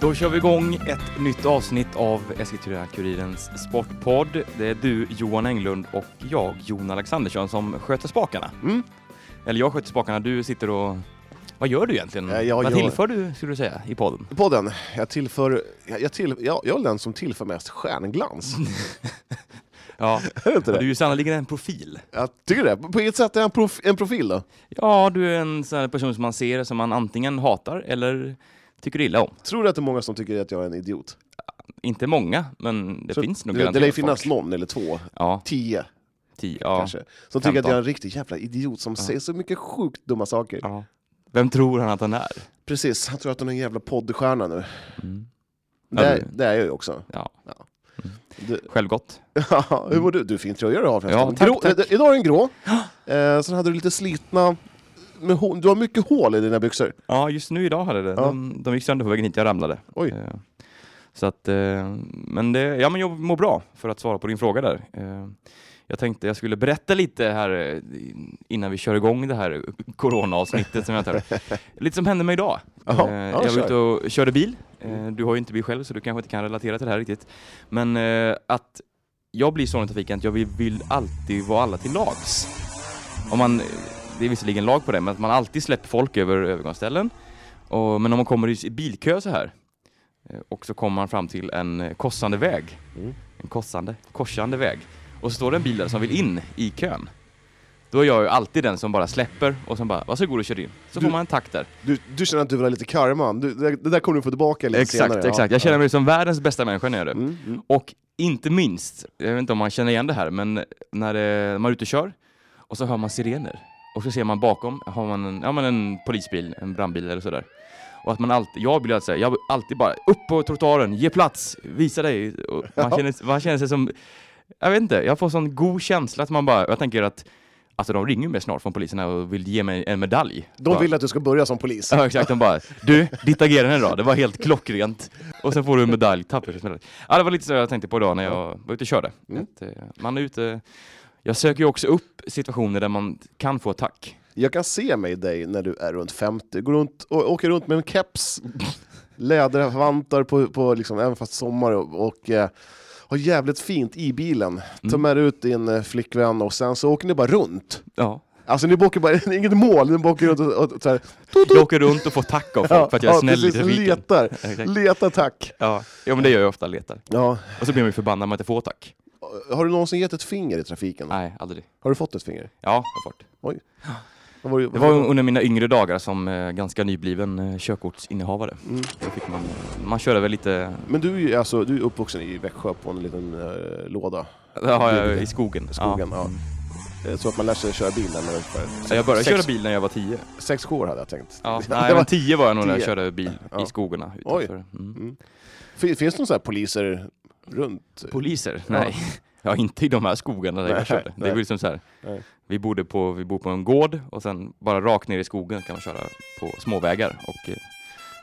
Då kör vi igång ett nytt avsnitt av Eskilstuna-Kurirens Sportpodd. Det är du, Johan Englund och jag, Jon Alexandersson, som sköter spakarna. Mm. Eller jag sköter spakarna, du sitter och... Vad gör du egentligen? Ja, jag Vad tillför du, skulle du säga, i podden? Podden, jag tillför, jag, jag, till, jag, jag är den som tillför mest stjärnglans. Ja, är det inte du är sannoliken en profil. Jag tycker det. På vilket sätt är jag en, prof, en profil då? Ja, du är en sån här person som man ser som man antingen hatar eller tycker illa om. Tror du att det är många som tycker att jag är en idiot? Inte många, men det Så finns nog det, det lär finnas folk. någon eller två, Ja, tio tio, ja, kanske, som tycker att 15. jag är en riktig jävla idiot som Ja. säger så mycket sjukt dumma saker. ja. Vem tror han att han är? Precis, han tror att han är en jävla poddstjärna nu. Mm. Det, Ja, är- det är jag ju också. Ja. Du, Självgott. Ja, hur mår du? Du, fin tröja du har förresten. Ja, tack, grå, tack. Idag är den grå. Eh, sen hade du lite slitna... Med, du har mycket hål i dina byxor. Ja, just nu idag hade det. Ja. De, de gick sönder på vägen hit, jag ramlade. Oj. Eh, Så att, eh, men det, ja men jag mår bra för att svara på din fråga där. Eh, Jag tänkte jag skulle berätta lite här eh, innan vi kör igång det här corona-avsnittet som jag tar. Lite som hände mig idag. Jaha, Eh, ja, Jag var ute och körde bil. Eh, Du har ju inte bil själv så du kanske inte kan relatera till det här riktigt. Men eh, att jag blir sån i trafiken att jag vill, vill alltid vara alla till lags. Om man, det är visserligen lag på det, men att man alltid släpper folk över övergångsställen. Och, men om man kommer i bilkö så här eh, och så kommer man fram till en korsande väg. Mm. En korsande, korsande väg. Och så står det en bil där som vill in i kön. Då är jag ju alltid den som bara släpper och som bara varsågod och kör in. Så Du- får man en tack där. Du, du känner att du vill ha lite karma. Du, det, det där kommer du få tillbaka lite Exakt, senare. exakt. Jag känner mig som världens bästa människa när jag gör det. Mm, mm. Och inte minst, jag vet inte om man känner igen det här, men när eh, man är ute och kör och så hör man sirener. Och så ser man bakom, har man en, ja, men en polisbil, en brandbil eller sådär. Och att man alltid, jag blir alltid, säga, jag vill alltid bara upp på trottoaren, ge plats, visa dig. Och man, Ja. känner, man känner sig som, jag vet inte, jag får sån god känsla att man bara, jag tänker att Alltså de ringer mig snart från polisen och vill ge mig en medalj. De vill att du ska börja som polis. Ja exakt, de bara Du, ditt agerande idag, det var helt klockrent. Och sen får du en medalj, tapperhetsmedalj. Ja det var lite så jag tänkte på idag när jag var ute och körde. Mm. Att, eh, man är ute, jag söker ju också upp situationer där man kan få tack. Jag kan se mig dig när du är runt 50, går runt och åker runt med en keps, lädervantar på, på liksom, även fast sommar och, och har jävligt fint i bilen. Ta Mm. med ut din eh, flickvän och sen så åker ni bara runt. Ja. Alltså ni åker bara, inget mål, ni åker runt och, och, och så här, Jag åker runt och får tack av folk för att jag är ja, snäll i precis, trafiken. letar, letar tack. Ja. ja men det gör jag ofta, letar. Ja. Och så blir man ju förbannad när man inte får tack. Har du någonsin gett ett finger i trafiken? Nej, aldrig. Har du fått ett finger? Ja, jag har fått. Vad var det, Det var under mina yngre dagar som eh, ganska nybliven eh, körkortsinnehavare. Mm. Man, man körde väl lite, Men du är alltså, du är uppvuxen i Växjö på en liten eh, låda. har jag i skogen. Skogen, ja. Eh, Så att man lär sig köra bil när man är jag började sex, köra bil när jag var tio. sex sju år hade jag tänkt. Ja, nej, var- men tio var jag nog när jag körde bil Ja. i skogarna Oj. Mm. Mm. Fin- Finns det några poliser runt? Poliser? Nej. Ja, inte i de här skogarna där Nej, jag körde. Det var liksom så här. Vi bodde på, vi bor på en gård och sen bara rakt ner i skogen kan man köra på småvägar och eh,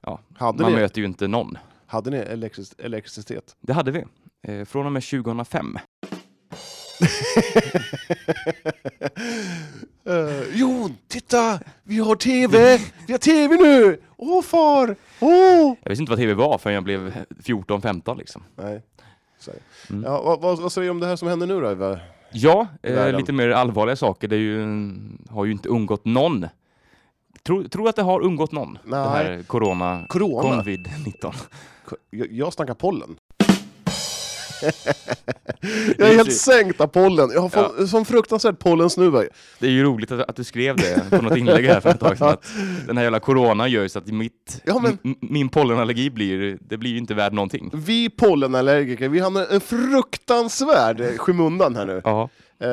ja, Hade man ni, möter ju inte någon. hade ni elektric elektricitet? Det hade vi. Eh, från och med 2005. uh, Jon, titta! Vi har TV! Vi har TV nu! Åh far! Åh! Jag visste inte vad TV var förrän jag blev 14-15 liksom. Nej. Mm. Ja, vad, vad, vad säger du om det här som händer nu då? Ja, eh, lite mer allvarliga saker. Det ju, har ju inte undgått någon. Tror tror att det har undgått någon? Nej. Det här corona, Corona? covid-19. Jag, jag snackar pollen. jag är helt sänkt av pollen. Jag har fått sån fruktansvärd pollensnuva. Det är ju roligt att, att du skrev det på något inlägg här för ett tag sedan. Att den här jävla corona gör ju så att mitt, Ja, men- min pollenallergi blir, det blir ju inte värd någonting. Vi pollenallergiker, vi hamnar en fruktansvärd skymundan här nu. Ja. Eh,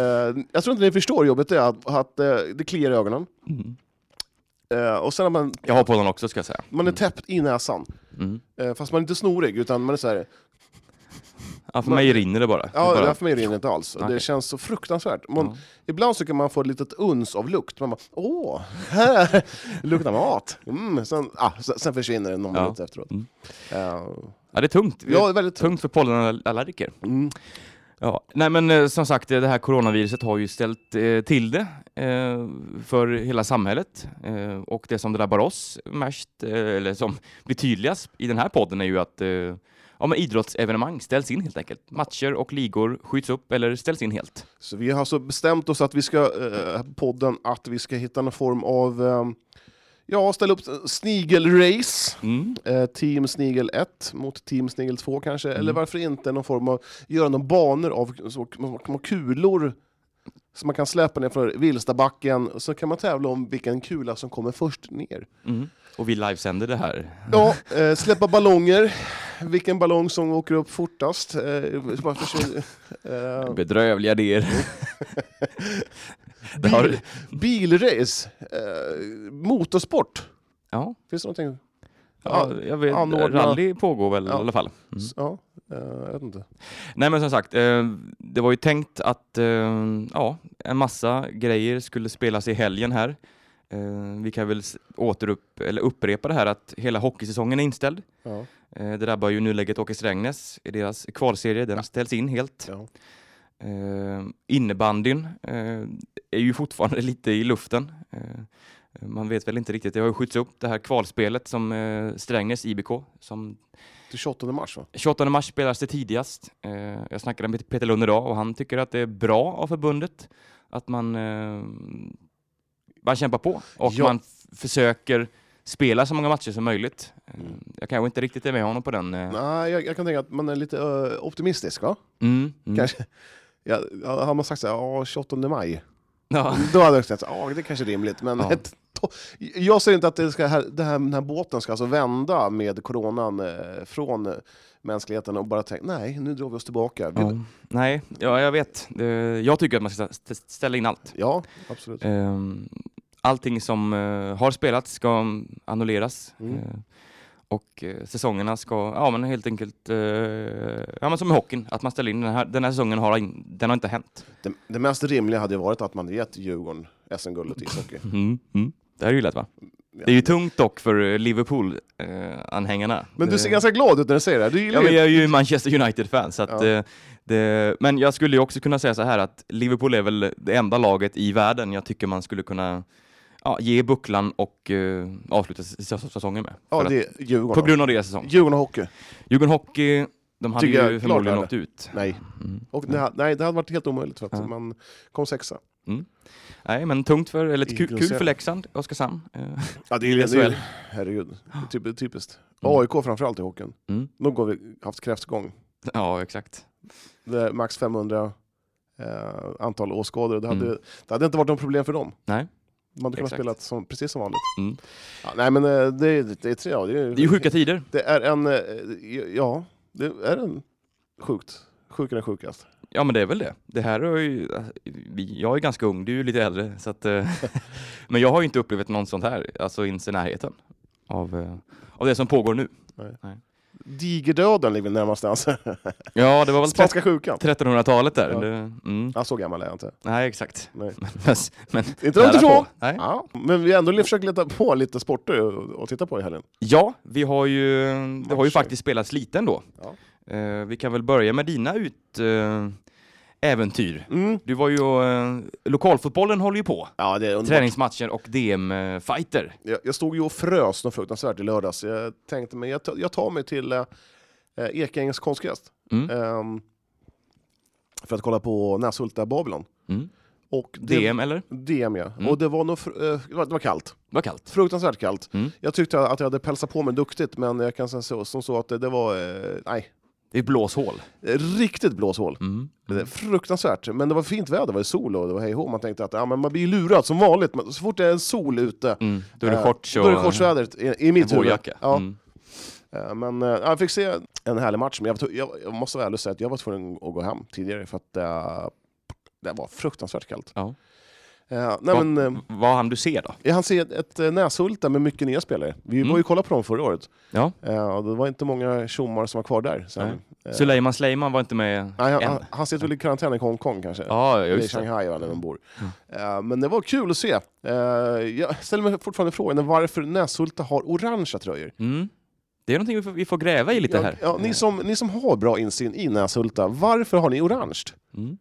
jag tror inte ni förstår jobbet det är att, att eh, det kliar i ögonen. Mm. Eh, och sen man, Jag har pollen också ska jag säga. man är täppt i näsan. Mm. Eh, fast man är inte snorig, utan man är så här. Ja, för mig rinner det bara. Det Ja, är bara det för mig rinner det inte alls. Och Det känns så fruktansvärt. Man, Ja. Ibland så kan man få ett litet uns av lukt. Man bara, åh, här luktar mat. Mm. Sen, ah, sen, försvinner det någon Ja. minut efteråt. Mm. Eh, ja, det är tungt. ja, det är väldigt Tungt för pollenallergiker. Mm. Ja, nej men eh, som sagt, det här coronaviruset har ju ställt eh, till det eh, för hela samhället. Eh, och det som drabbar oss mest, eh, eller som blir tydligast i den här podden är ju att ja, men idrottsevenemang ställs in helt enkelt. Matcher och ligor skjuts upp eller ställs in helt. Så vi har alltså bestämt oss att vi ska, eh, podden, att vi ska hitta någon form av, eh, ja, ställa upp snigelrace. Mm. Eh, team Snigel 1 mot Team Snigel 2 kanske, Mm. eller varför inte någon form av, göra någon banor av så, kulor som man kan släpa ner från Vilstabacken, så kan man tävla om vilken kula som kommer först ner. Mm. Och vi livesänder det här. Ja, eh, släppa ballonger, vilken ballong som åker upp fortast. Eh, eh, Bedrövliga idéer. Bil, bilrace, eh, motorsport. Ja, Finns det någonting? ja jag vet, anordna- rally pågår väl Ja. i alla fall. Mm. Ja, eh, jag vet inte. Nej men som sagt, eh, det var ju tänkt att ja, en massa grejer skulle spelas i helgen här. Eh, vi kan väl återupp, eller upprepa det här att hela hockeysäsongen är inställd. Ja, Eh, det drabbar ju nuläget Åke Strängnäs i deras kvalserie, den Ja. ställs in helt. ja. Eh, innebandyn är ju fortfarande lite i luften. Man vet väl inte riktigt, det har ju skjuts upp det här kvalspelet som Strängnäs IBK som Till 28 mars va? 28 mars spelas det tidigast. Jag snackade med Peter Lund idag och han tycker att det är bra av förbundet att man, man kämpar på och Ja. man försöker spela så många matcher som möjligt. Eh, Mm. Jag kanske inte riktigt är med honom på den. eh. Nej, jag, jag kan tänka att man är lite eh, optimistisk va? Mm, mm. Kanske. Ja, har man sagt så här, ja, 28 maj, Ja. då hade jag sagt ja, det kanske är rimligt. Men Ja. ett, jag säger inte att det ska, det här, den här båten ska alltså vända med coronan eh, från eh, mänskligheten och bara tänka, nej, nu drar vi oss tillbaka. Ja. Nej, ja, jag vet. Eh, Jag tycker att man ska stä- ställa in allt. ja absolut. Ehm, Allting som eh, har spelats ska annulleras. Mm. Eh, Och eh, säsongerna ska, ja men helt enkelt, eh, ja men som i hockeyn, att man ställer in den här, den här säsongen har, in, den har inte hänt. Det, det mest rimliga hade ju varit att man hade gett Djurgården SM-guldet i ishockey. Mm, mm. Det är ju lätt va? Ja. Det är ju tungt dock för eh, Liverpool-anhängarna. Men du ser ganska glad ut när du säger det. här. Du Ja, men jag är ju Manchester United-fan, så att, Ja. eh, det, men jag skulle ju också kunna säga så här att Liverpool är väl det enda laget i världen jag tycker man skulle kunna ja, ge bucklan och eh, avsluta säsongen med. ja, det är Djurgården. på grund av deras säsong. Djurgården hockey. Djurgården Hockey, de hade Tycker ju förmodligen åkt ut. Nej. Mm. Och det, här- nej, det hade varit helt omöjligt för att Ja. man kom sexa. Nej, men tungt för, eller kul, kul för Leksand, Oskarshamn. Eh, Ja, det är, är, herregud, typ, typiskt. Mm. AIK framförallt i hockeyn. Mm. De har vi haft kräftgång. Ja, exakt. Max 500 eh, antal åskådare. Det hade, Mm. det hade inte varit något problem för dem. Nej. De hade kunnat Exakt. spela som, precis som vanligt. Mm. Ja, nej men eh, det, är- det är tre, ja, det är, Det är ju sjuka tider. Det är en, eh, ja, det är en sjukt. Sjukare än sjukast. Ja, men det är väl det. Det här är ju, vi- jag är ganska ung, du är ju lite äldre, så att, eh, men jag har ju inte upplevt något sånt här, alltså ens i närheten av, eh, av det som pågår nu. Digerdöden ligger närmast alltså. Ja, det var väl Spanska sjukan. 1300-talet där. Ja. Mm. Ja, så gammal är jag inte. Nej, exakt. Nej. Men, men, Inte långt ifrån. Ja, men vi har ändå försökt leta på lite sporter och titta på i helgen. Ja, vi har ju, det har ju faktiskt spelats lite ändå. Ja. Eh, vi kan väl börja med dina ut, eh, äventyr. Mm. Du var ju, eh, lokalfotbollen håller ju på. Ja, det är underbart. Träningsmatcher och DM-fighter. Jag, jag stod ju och frös något fruktansvärt i lördags. Jag tänkte mig, jag, jag tar mig till eh, eh, Ekängens konstgräs Mm. ehm, för att kolla på Näshulta Babylon. Mm. Och det, DM eller? DM ja. Mm. Och det var, nog, eh, det var, det var kallt. Det var kallt. Fruktansvärt kallt. Mm. Jag tyckte att jag hade pälsat på mig duktigt, men jag kan säga så, som så att det, det var, eh, nej, Det är blåshål. riktigt blåshål. Mm. Är fruktansvärt. Men det var fint väder, det var sol och det var hej och. Man tänkte att ja, men man blir lurad som vanligt. Men så fort det är sol ute, Mm. Då är det eh, shorts och då är det shortsvädret i, i mitt huvud. Ja. Mm. Eh, Men eh, jag fick se en härlig match, men jag, var jag, jag måste vara ärlig och säga att jag var tvungen att gå hem tidigare för att eh, det var fruktansvärt kallt. Ja. Eh, nej, Vad- men, eh, Vad hann du se då? jag hann se ett, ett eh, Näshulta med mycket nya spelare. Vi Mm. var ju kolla på dem förra året. Ja. Och det var inte många tjommar som var kvar där. Sen. Suleiman Sleiman var inte med nej, han, han, han sitter väl i karantän i Hongkong kanske. Ja, Eller i. Shanghai eller där de bor. Eh, men det var kul att se. Jag ställer mig fortfarande frågan varför Näshulta har orangea tröjor. Mm. Det är någonting vi får, vi får gräva i lite Ja, här. ja, ni, som, ni som har bra insyn i Näshulta, varför har ni orange? Mm.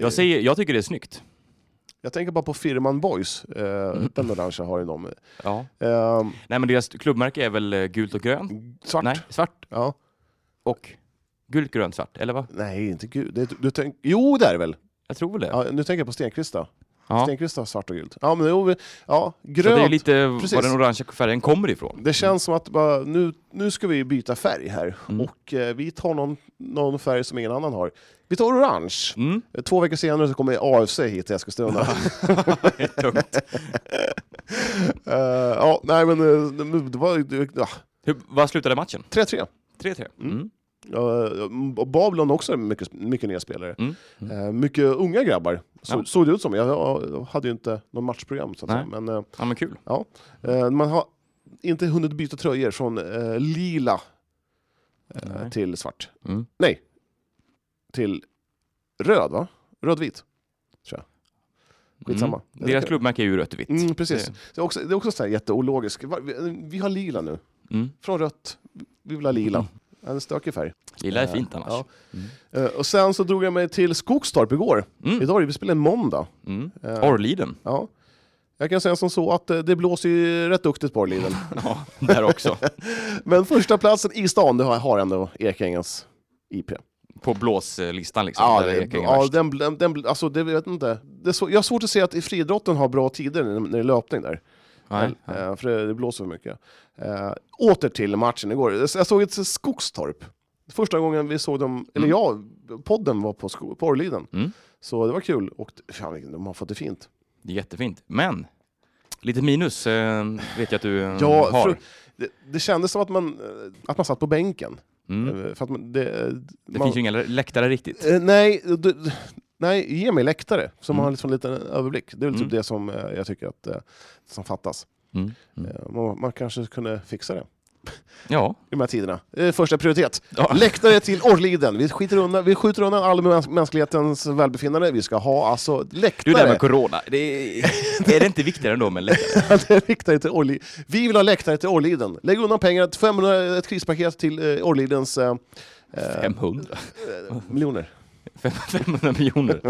Jag, säger, jag tycker det är snyggt. Jag tänker bara på Firman Boys, eh, Mm. den orangea har ju de. Ja. Eh, Nej men deras klubbmärke är väl eh, gult och grönt? svart? Nej, svart Ja. och gult, grönt, svart. Eller vad? Nej, inte gud. Det, du tänk, jo, det är det väl? Jag tror väl det. Ja, nu tänker jag på Stenqvist Ja. Stenqvist har svart och gult. Ja, men jo, ja, Så grönt. det är lite Precis. var den orangea färgen kommer ifrån. Det känns som att bara, nu, nu ska vi byta färg här. Mm. Och eh, vi tar någon, någon färg som ingen annan har. Vi tar orange. Mm. Eh, Två veckor senare så kommer AFC hit till Eskilstuna. Tungt. Eh, ja, nej men eh, det var det- ja, Hur, vad slutade matchen? 3-3. 3-3. Mm. Och Babylon också är mycket, mycket nya spelare. Mm. Mm. Mycket unga grabbar, så, Ja. såg det ut som. Jag, jag hade ju inte någon matchprogram, så att Nej. säga. men eh, Ja men kul. eh, man har inte hunnit byta tröjor från eh, lila eh, till svart. Mm. Nej, till röd va? Rödvit. Skitsamma. Mm. Deras klubbmärke är ju rött och vitt. Mm, precis. Det- Det är också, det är också så här jätteologiskt. Vi, vi har lila nu. Mm. Från rött, vi vill ha lila. En stökig färg. Lila är Eh, fint annars. ja. Mm. Eh, och sen så drog jag mig till Skogstorp igår. Mm. Idag är det, vi spelar en måndag. Mm. Eh, Orrliden. Ja. Jag kan säga som så att det blåser ju rätt duktigt på Orrliden. Ja, där också. Men första platsen i stan, det har, ändå Ekängens IP. På blåslistan liksom. Ja, det, ja den, den, den, alltså det vet jag inte. Det så, jag har svårt att se att friidrotten har bra tider när det är löpning där. Nej, nej. Eh, för det, det blåser för mycket. Eh, åter till matchen igår. Jag såg ett Skogstorp. Första gången vi såg dem, eller Mm. ja, podden var på, på Orrliden. Mm. Så det var kul. Och fan, de har fått det fint. Det är jättefint. Men, lite minus eh, vet jag att du Ja, har. för, det, det kändes som att man, att man satt på bänken. Mm. För att man, det, Det man, finns ju inga läktare riktigt. Nej, du, nej, ge mig läktare man Mm. har liksom en liten överblick. Det är väl Mm. typ det som eh, jag tycker att, eh, som fattas. Mm. Mm. Eh, man, man kanske kunde fixa det Ja. i de här tiderna. Första prioritet. ja. Läktare till Orrliden. Vi, skiter undan, vi skjuter undan all mäns mänsklighetens välbefinnande. Vi ska ha alltså Du, läktare. det här med corona. Det är, är det inte viktigare ändå med läktare? Det är till Orrli- Vi vill ha läktare till Orrliden. Lägg undan pengar, 500, ett krispaket till Orrlidens eh, 500? eh, miljoner. 500 miljoner.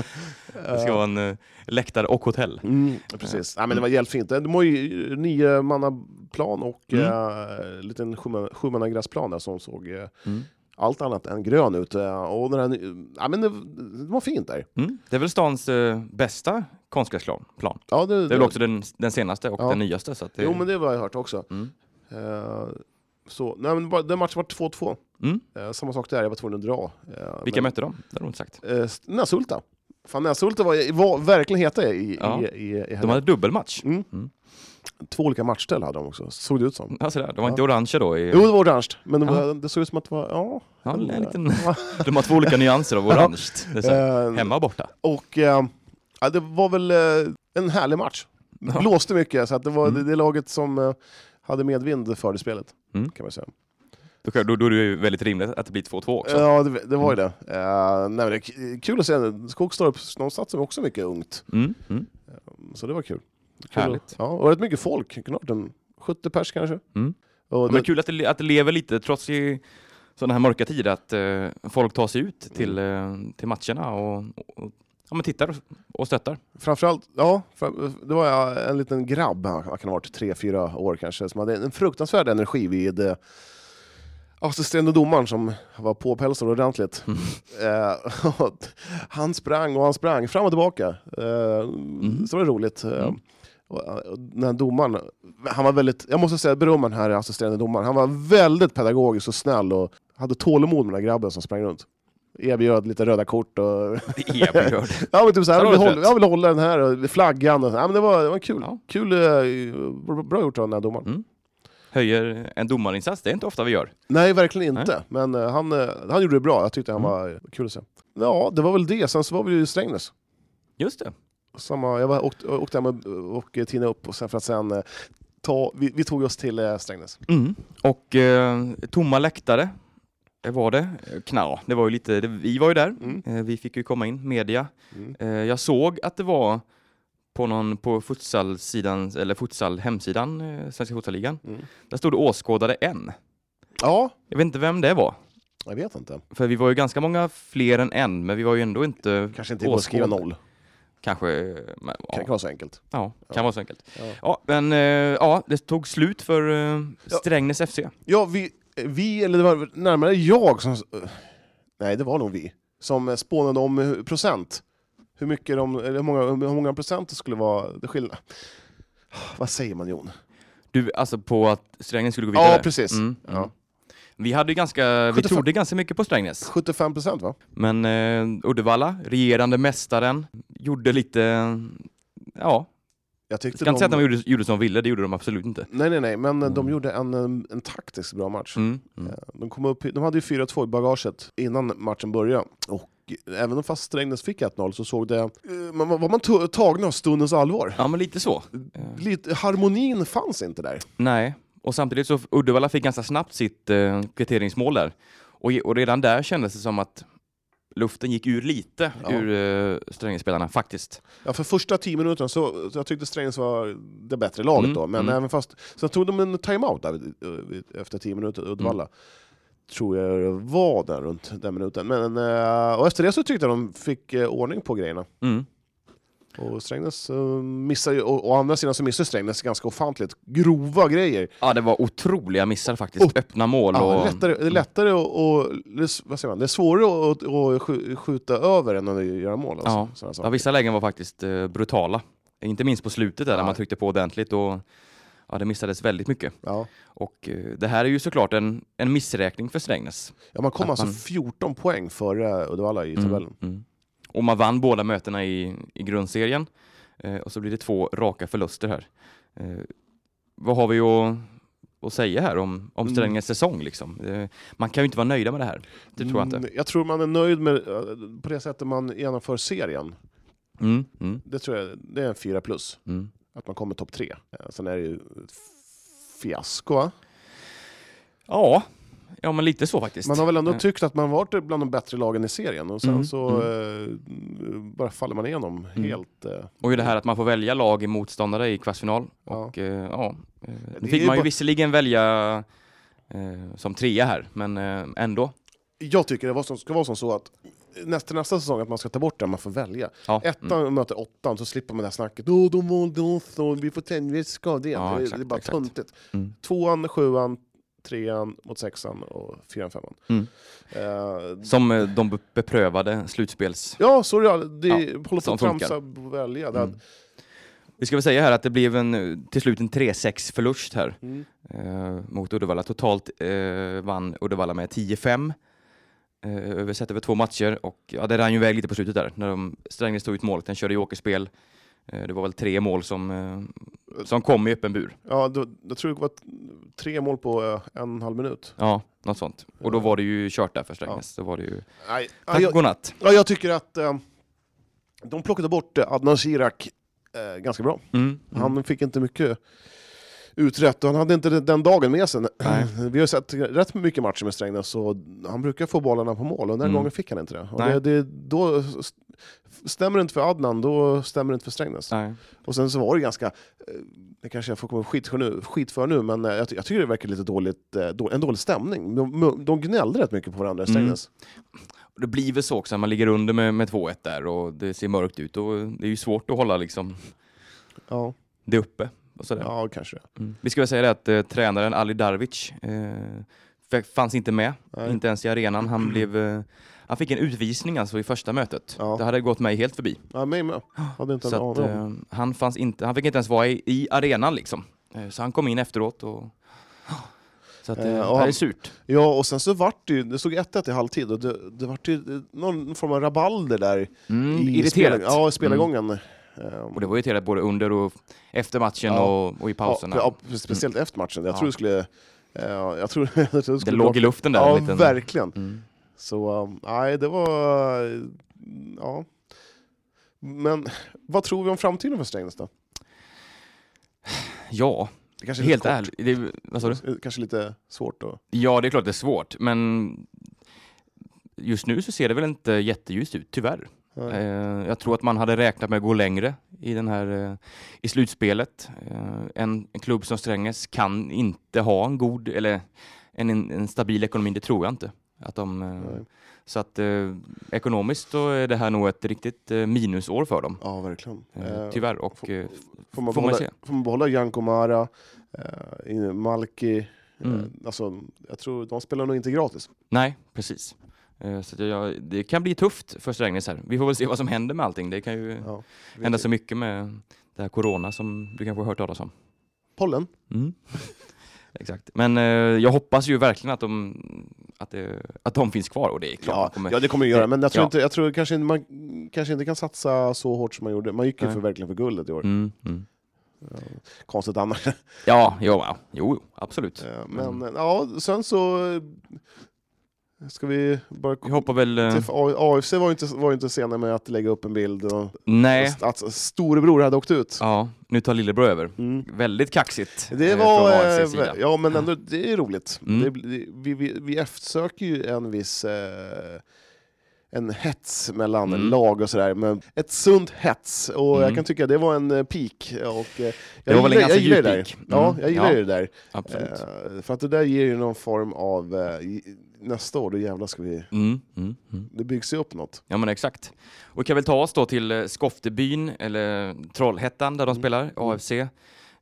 Det ska vara en eh, läktare och hotell. Mm, precis. Ja, men det var jävligt fint. De har ju nio manna plan och Mm. eh, en liten sjumannagräsplan där som såg eh, Mm. allt annat än grön ut. Eh, och den här, ja, men det, det var fint där. Mm. Det är väl stans eh, bästa konstgräsplan. Plan. Ja, det, Det är väl också den, den senaste och Ja. den nyaste. Så det, Jo, men det har jag hört också. Eh, så, nej, men den matchen var 2-2. Mm. Eh, samma sak där, jag var tvungen att dra. Eh, Vilka men, mötte de? Det har de inte sagt. eh, Näshulta. Fan, Näshulta var, var verkligen heta i, Ja. i, i, i De hade dubbelmatch. mm. Mm. Två olika matchställ hade de också, såg det ut som. Alltså där. De var Ja. inte orangea då? I, Jo, det var orange, men det, var, det såg ut som att det var... Ja, ja, en liten, de har två olika nyanser av orange. Eh, hemma och borta. Och eh, det var väl eh, en härlig match. Blåste mycket, så att det var Mm. det, det laget som eh, hade medvind för det spelet. Mm. Kan man säga. Då, då, då är det ju väldigt rimligt att det blir 2-2 också. Ja, det, det var ju det. Eh, nej, det är kul att se. Skogstorp, de satsar också mycket ungt. Mm. Mm. Så det var kul. kul Härligt. att- Ja, och rätt mycket folk. Knappt en 70 pers kanske. Mm. Och Ja, det, men kul att det, att det lever lite, trots i sådana här mörka tider, att eh, folk tar sig ut till, eh, till matcherna och, och ja, men tittar och, stöttar. Framförallt, ja, det var eh, en liten grabb, han kan ha varit 3-4 år kanske, som hade en fruktansvärd energi vid eh, assisterande domaren som var påpälsad ordentligt. Mm. Eh, han sprang och han sprang fram och tillbaka. Eh, Mm. Så det var roligt. Eh, Mm. den här domaren, han var väldigt, jag måste säga berömma den här assisterande domaren, han var väldigt pedagogisk och snäll och hade tålamod med den här grabben som sprang runt. Erbjöd lite röda kort och Erbjöd. Ja men typ såhär, Ja, jag, vill hålla, jag vill hålla den här, och flaggan och så. ja, men det var, det var kul. Ja. Kul, eh, bra gjort av den här domaren. Mm. Höjer en domarinsats, det är inte ofta vi gör. Nej, verkligen inte. Men eh, han, eh, han gjorde det bra, jag tyckte han Mm. var kul att se. Ja, det var väl det. Sen så var vi ju i Strängnäs. Just det. Samma, jag var, åkte, åkte hem och, och Tina upp och sen för att sen ta, vi, vi tog oss till eh, Strängnäs. Mm. Och eh, tomma läktare var det. Eh, Kna, det var ju lite, det, vi var ju där. Mm. Eh, vi fick ju komma in, media. Mm. Eh, jag såg att det var på någon på futsal-sidan, eller futsal hemsidan, eh, Svenska futsalligan. Mm. Där stod det åskådare en. Ja, Jag vet inte vem det var. jag vet inte. För vi var ju ganska många fler än en, men vi var ju ändå inte... Kanske inte åskådare. noll. Kanske... Men, Kan ja, inte vara så enkelt. ja, kan vara så enkelt. Ja. Ja, men eh, ja, det tog slut för eh, Strängnäs FC. Ja, vi, vi, eller det var närmare jag som... Nej, det var nog vi. Som spånade om procent. Hur mycket de, hur många, hur många procent det skulle vara det skillnad. Vad säger man Jon? Du, alltså på att Strängnäs skulle gå vidare? Ja, precis. Mm, Ja. mm. Vi hade ganska, vi 75. trodde ganska mycket på Strängnäs. 75 procent va? Men eh, Uddevalla, regerande mästaren, gjorde lite, ja, Jag tyckte ska inte säga att de gjorde, gjorde som de ville, det gjorde de absolut inte. Nej, nej, nej, men de Mm. gjorde en, en, en taktiskt bra match. Mm, mm. Eh, De, kom upp, de hade ju 4-2 i bagaget innan matchen började. Och även om fast Strängnäs fick 1-0 så såg det... eh, Man, var man tagna av stundens allvar. Ja, men lite så. Lite, harmonin fanns inte där. Nej, och samtidigt så Uddevalla fick ganska snabbt sitt eh, kvitteringsmål där. Och, och redan där kändes det som att luften gick ur lite Ja. ur eh, Strängnässpelarna faktiskt. Ja, för första 10 minuterna så, så jag tyckte Strängnäs var det bättre laget Mm, då, men mm. även fast... Sen tog de en timeout där, eh, efter 10 minuter, Uddevalla. Mm. Tror jag det var där runt den minuten. Men, eh, och efter det så tyckte jag de fick ordning på grejerna. Mm. Och Strängnäs uh, missar ju, och å andra sidan så missar Strängnäs ganska ofantligt grova grejer. Ja, det var otroliga missar faktiskt. Upp. Öppna mål Ja, och... lättare, det är lättare att, och, vad säger man, det är svårare att, skj- skjuta över än att göra mål. Alltså, Ja. Ja, vissa lägen var faktiskt eh, brutala. Inte minst på slutet där, Ja. när man tryckte på ordentligt och ja, det missades väldigt mycket. Ja. Och eh, det här är ju såklart en, en missräkning för Strängnäs. Ja, man kom Att alltså man- 14 poäng före Uddevalla i tabellen. Mm, mm. Och man vann båda mötena i, i grundserien. Eh, och så blir det två raka förluster här. Eh, vad har vi att, att säga här om, om Mm. Strängnäs säsong? Liksom? Eh, man kan ju inte vara nöjda med det här. Det tror jag inte. Mm, Jag tror man är nöjd med eh, på det sättet man genomför serien. Mm, mm, Det tror jag det är en 4 plus, mm. att man kommer topp 3. Sen är det ju fiasko va? Ja, ja, men lite så faktiskt. Man har väl ändå Eh, tyckt att man varit bland de bättre lagen i serien och sen Mm, så eh, bara faller man igenom Mm. helt. Eh, Och ju det här att man får välja lag i motståndare i kvartsfinal. Ja. Och ja, nu fick ju man ju bara- visserligen välja som trea här, men ändå. Jag tycker det var som, ska vara som så att nästa, nästa säsong att man ska ta bort det man får välja. Ja, Ettan mm. möter åttan så slipper man det här snacket. Åh, de valde oss och vi får tänka, vi ska det. Ja, det, exakt, det är bara exakt. töntigt. Mm. Tvåan, sjuan, trean mot sexan och fyran, femman. Mm. Eh, Som eh, de be- beprövade slutspels... ja, så det. det Ja, håller på att tramsa och välja. Mm. Vi ska väl säga här att det blev en, eh, till slut en 3-6 förlust här Mm. eh, mot Uddevalla. Totalt eh, vann Uddevalla med 10-5 eh, över, sett över två matcher och ja, det rann ju iväg lite på slutet där när de Strängnäs tog ut målet. Den körde i åkerspel. Eh, det var väl tre mål som, eh, som kom i öppen bur. Ja, då, jag tror det var tre mål på eh, en och en halv minut. Ja, något sånt. Och då var det ju kört där för Strängnäs. Då var det ju Nej, ja, tack jag, och godnatt. ja, jag tycker att eh, de plockade bort Adnan Shirak eh, ganska bra. Mm. Mm. Han fick inte mycket uträtt och han hade inte den dagen med sig. Nej. Vi har sett rätt mycket matcher med Strängnäs och han brukar få bollarna på mål och den här Mm. gången fick han inte det. Och det, det då stämmer det inte för Adnan, då stämmer det inte för Strängnäs. Nej. Och sen så var det ganska, eh, det kanske jag får komma skit för nu, skit för nu, men eh, jag, jag tycker det verkar lite dåligt, eh, då, en dålig stämning. De, de gnällde rätt mycket på varandra i Mm. Strängnäs. Och Det blir väl så också, man ligger under med, med 2-1 där och det ser mörkt ut. Och det är ju svårt att hålla liksom Ja, det uppe. Och sådär. ja kanske. Mm. Vi ska väl säga det att eh, tränaren Ali Darvic eh, fanns inte med, Nej. inte ens i arenan. Han, blev, eh, han fick en utvisning alltså i första mötet. Ja. Det hade gått mig helt förbi. Ja, mig med. Hade inte Så att, eh, han, fanns inte, han fick inte ens vara i, i arenan liksom. Eh, så han kom in efteråt och... Så att, eh, Eh, det han- är surt. Ja, och sen så vart det ju, det stod 1-1 i halvtid och det, det vart ju någon form av rabalder där Mm, i irriterat. spel- ja, i spelargången. Ehm, Och det var irriterat både under och efter matchen Ja. och, och i pauserna. Ja, speciellt efter matchen. Jag Ja. tror det skulle... eh, jag tror, jag tror det det skulle låg bra- i luften där. Ja, en liten, verkligen. Mm. Så um, nej, det var... Ja. Men vad tror vi om framtiden för Strängnäs då? Ja, Det kanske är helt ärligt. Det, vad sa du? Kanske lite svårt då. Ja, det är klart det är svårt, men just nu så ser det väl inte jätteljust ut, tyvärr. Eh, jag tror att man hade räknat med att gå längre i, den här, eh, i slutspelet. Eh, en, en klubb som Strängnäs kan inte ha en god, eller en, en, stabil ekonomi, det tror jag inte. Att de, så att eh, ekonomiskt så är det här nog ett riktigt eh, minusår för dem. Ja, verkligen. Eh, tyvärr. Och, får- Får man får man behålla, se. får man behålla Janko Mara, Malki, Mm. alltså, jag tror de spelar nog inte gratis. nej, precis. Eh, så att jag, det kan bli tufft för Strängnäs här. Vi får väl se vad som händer med allting. Det kan ju Ja, hända så mycket med det här corona som du kanske har hört talas om. Pollen? Mm. Exakt. Men eh, jag hoppas ju verkligen att de, att, det, att de finns kvar och det är klart. Ja, kommer, ja, det kommer ju göra, men jag tror, Ja. inte, jag tror kanske inte, man kanske inte kan satsa så hårt som man gjorde. Man gick ju för, verkligen för guldet i år. Mm, mm. Ja, Konstigt annars. Ja, jo, jo, absolut. Men Mm. ja, sen så ska vi bara... Vi hoppar väl... eh, AFC var ju inte, var inte sena med att lägga upp en bild och nej, att storebror hade åkt ut. ja, nu tar lillebror över. Mm. Väldigt kaxigt Det eh, var, eh, ja men ändå, det är roligt. Mm. Det, det, vi, vi, vi eftersöker ju en viss eh, en hets mellan Mm. lag och sådär, men ett sunt hets. Och jag Mm. kan tycka det var en eh, peak. Och, eh, Det var väl en ganska jag djup peak. Ja, Mm. jag gillar Ja. det där. Absolut. Eh, för att det där ger ju någon form av, eh, nästa år, då jävlar ska vi, Mm, mm, mm. det byggs ju upp något. Ja men exakt. Och vi kan väl ta oss då till eh, Skoftebyn, eller Trollhättan där de Mm. spelar, AFC.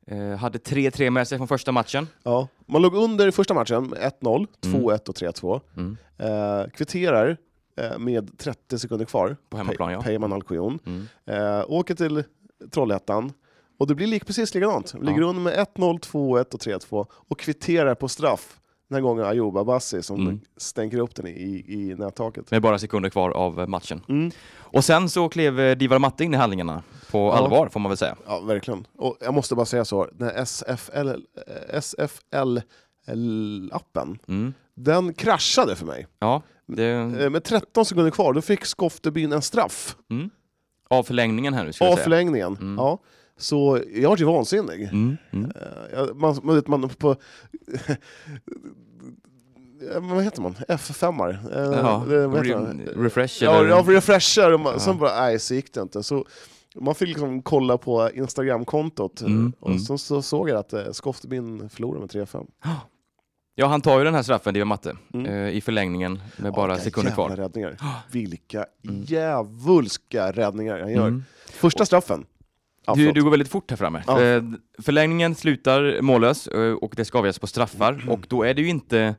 Eh, hade 3-3 med sig från första matchen. Ja. Man låg under i första matchen med 1-0, Mm. 2-1 och 3-2. Mm. Eh, kvitterar eh, med 30 sekunder kvar. På hemmaplan, ja. Peyman Alkoyon. Mm. Eh, åker till Trollhättan. Och det blir lik, precis likadant. Ligger Ja. under med 1-0, 2-1 och 3-2. Och kvitterar på straff. Den här gången Ayoub Abassi som Mm. stänker upp den i, i nättaket. Med bara sekunder kvar av matchen. Mm. Och sen så klev eh, Divar Matte in i handlingarna. På Ja. allvar får man väl säga. Ja, verkligen. Och jag måste bara säga så, den här SFL, SFL-appen, Mm. den kraschade för mig. Ja, det, Eh, Med 13 sekunder kvar, då fick Skoftebyn en straff. mm. Av förlängningen här nu ska Av jag säga. förlängningen. Mm. Ja. Så jag var ju vansinnig. Mm. Mm. Eh, Man, man, man på... Eh, vad heter man? F5-ar? Eh, Ja, det- vad heter man? re- refresh Ja, man- Ja. Sen bara, nej, så gick det inte. Så man fick liksom kolla på Instagram-kontot Mm, och mm. så, så såg jag att Skoftebyn förlorade med 3-5. Ja, han tar ju den här straffen, Divar Matte, Mm. eh, i förlängningen med bara Vilka sekunder kvar. räddningar. Vilka Mm. djävulska räddningar han gör. Mm. Första straffen. Ja, Du, du går väldigt fort här framme. Ja. Förlängningen slutar mållös eh, och det ska avgöras på straffar. Mm. Och då är det ju inte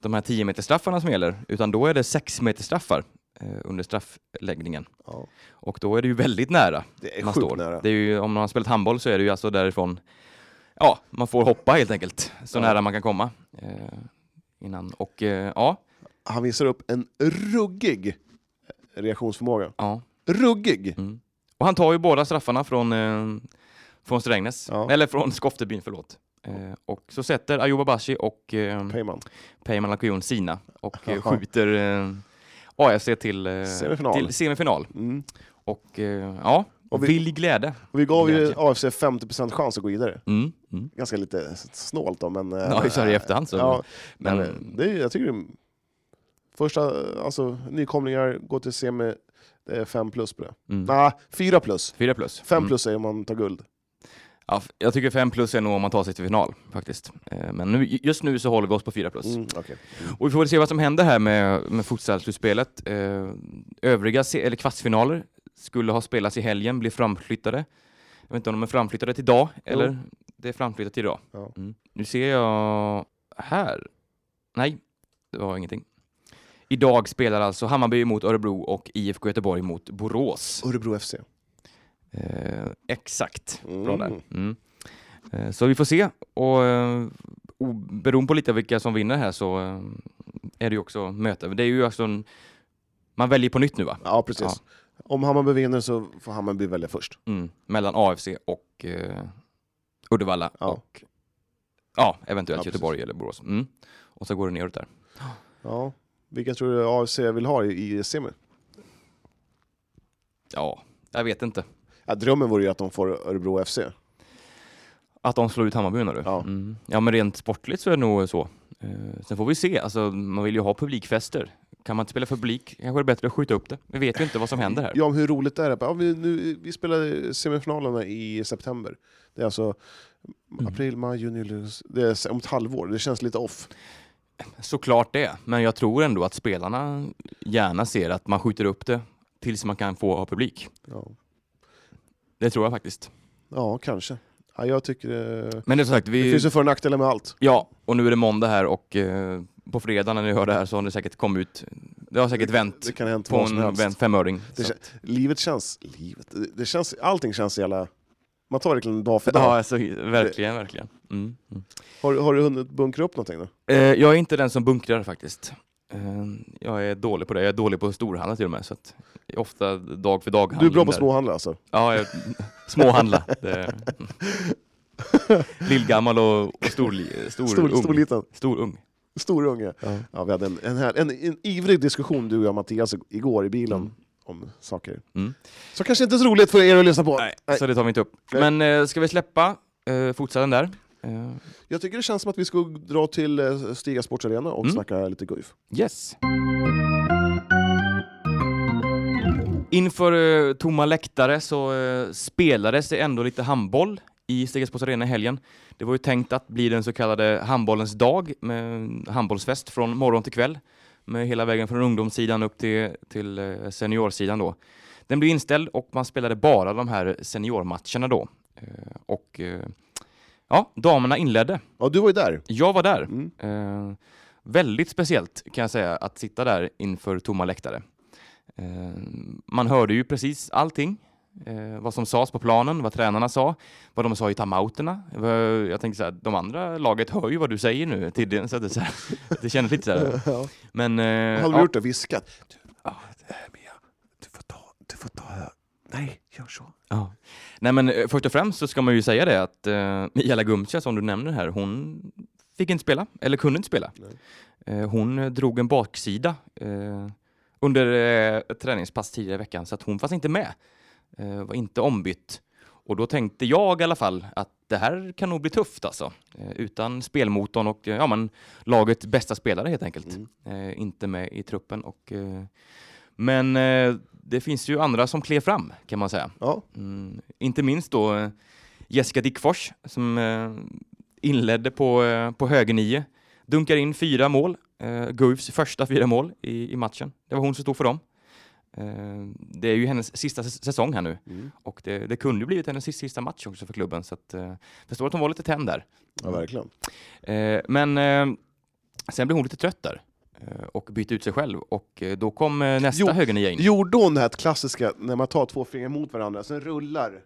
de här 10 meter straffarna som gäller, utan då är det 6 meter straffar eh, under straffläggningen. ja, Och då är det ju väldigt nära det är man står. nära. Det är ju, om man har spelat handboll så är det ju alltså därifrån, ja, man får hoppa helt enkelt, så nära man kan komma. Eh, innan. Och eh, ja, Han visar upp en ruggig reaktionsförmåga. ja. Ruggig! Mm. Och han tar ju båda straffarna från, eh, från Strängnäs, Ja. eller från Skoftebyn, förlåt. Eh, och så sätter Ayuba Abashi och eh, Peyman. Peyman sina och eh, skjuter eh, AFC till, eh, Semifinal. till semifinal. Mm. Och eh, ja, Och vi- vild glädje. Och vi gav ju. AFC 50% chans att gå vidare. Mm. Mm. Ganska lite snålt då, men... eh, Ja, så här i efterhand så. Ja, men, men det är, jag tycker det är, Första, alltså nykomlingar går till semi, det är 5 plus på det. mm. Nej, 4 plus. 4 plus. 5 Mm. plus är om man tar guld. Ja, jag tycker 5 plus är nog om man tar sig till final faktiskt. Eh, men nu, just nu så håller vi oss på 4 plus. Mm, okej. Och vi får väl se vad som händer här med, med futsal-slutspelet. Eh, övriga se- eller kvartsfinaler skulle ha spelats i helgen, blir framflyttade. Jag vet inte om de är framflyttade till idag, eller det är framflyttat till idag. Ja. Mm. Nu ser jag här. Nej, det var ingenting. Idag spelar alltså Hammarby mot Örebro och IFK Göteborg mot Borås. Örebro FC. Eh, exakt, bra Mm. där. Mm. Eh, så vi får se. Och eh, beroende på lite vilka som vinner här så eh, är det ju också möte. Det är ju alltså en, man väljer på nytt nu va? Ja, precis. Om Hammarby vinner så får Hammarby välja först. Mm. Mellan AFC och eh, Uddevalla Ja. och ja, eventuellt Ja. Göteborg eller Borås. Mm. Och så går det neråt där. Ja. Vilka tror du AFC vill ha i, i semi? Ja, jag vet inte. Ja, drömmen vore ju att de får Örebro FC. Att de slår ut Hammarby menar du? Ja. Mm. ja, men rent sportligt så är det nog så. Eh, sen får vi se, alltså, man vill ju ha publikfester. Kan man inte spela för publik kanske det är bättre att skjuta upp det. Vi vet ju inte vad som händer här. Ja, men hur roligt är det? Ja, vi, nu, vi spelar semifinalerna i september. Det är alltså Mm. april, maj, juni, det är om ett halvår. Det känns lite off. Såklart det, men jag tror ändå att spelarna gärna ser att man skjuter upp det tills man kan få ha publik. Ja, Det tror jag faktiskt. ja kanske. Ja, jag tycker eh, Men det sagt, det vi... finns ju för och nackdelar med allt. Ja, och nu är det måndag här och eh, på fredag när ni hör det här så har det säkert kommit ut. Det har säkert vänt Det kan ha hänt på en femöring. Det Så- Livet känns... Livet? Det- Det känns, allting känns jävla... Man tar verkligen dag för dag. Ja, alltså, verkligen, verkligen. Mm. Mm. Har, har du hunnit bunkra upp någonting då? Eh, jag är inte den som bunkrar faktiskt. Eh, jag är dålig på det. Jag är dålig på storhandla till och med. Så att ofta dag för dag. Du är bra på där. småhandla alltså? Ja, jag, småhandla. Det- Lillgammal och, och stor, stor, Stor, ung. stor liten? Stor ung. Stor unge? Ja. Ja, vi hade en, en, här, en, en ivrig diskussion du och jag Mattias igår i bilen Mm. Om saker. Mm. Så kanske inte så roligt för er att lyssna på. Nej, Nej. så det tar vi inte upp. Nej. Men eh, ska vi släppa eh, fortsättningen där? Eh, Jag tycker det känns som att vi ska dra till eh, Stiga Sportsarena och Mm. snacka lite Guif. Yes. Inför eh, tomma läktare så eh, spelades det ändå lite handboll i Stegasports Arena i helgen. Det var ju tänkt att bli den så kallade handbollens dag med handbollsfest från morgon till kväll med hela vägen från ungdomssidan upp till, till eh, seniorsidan då. Den blev inställd och man spelade bara de här seniormatcherna då. Eh, och eh, ja, damerna inledde. Ja, du var ju där. Jag var där. Mm. Eh, väldigt speciellt kan jag säga att sitta där inför tomma läktare. Eh, man hörde ju precis allting. Eh, vad som sades på planen, vad tränarna sa, vad de sa i timeouterna. Eh, Jag tänkte så här, de andra laget hör ju vad du säger nu till så att det, så här, det kändes lite så här. Ja. Men eh, Hade du ja, gjort det? Viskat? Du, ja, det här, Mia, du får ta... Du får ta nej, gör så. Ja. Nej men eh, först och främst så ska man ju säga det att uh, Mia Lagumcia som du nämner här, hon fick inte spela, eller kunde inte spela. Eh, hon eh, drog en baksida eh, under eh, träningspass tidigare i veckan så att hon fanns inte med. Eh, var inte ombytt. Och då tänkte jag i alla fall att det här kan nog bli tufft alltså. Eh, utan spelmotorn och ja, men, lagets bästa spelare helt enkelt. Mm. Eh, inte med i truppen. Och, men det finns ju andra som klev fram kan man säga. Ja, Mm, inte minst då Jessica Dickfors som inledde på, på höger nio. Dunkar in fyra mål, eh, Guifs första fyra mål i, i matchen. Det var hon som stod för dem. Eh, det är ju hennes sista säs- säsong här nu mm. och det, det kunde ju blivit hennes sista, match också för klubben så att eh, förstår att hon var lite tänd där. ja verkligen. Eh, men eh, sen blev hon lite trött där och bytte ut sig själv och då kom nästa Jo, högernia in. Gjorde hon det här klassiska när man tar två fingrar mot varandra, sen rullar?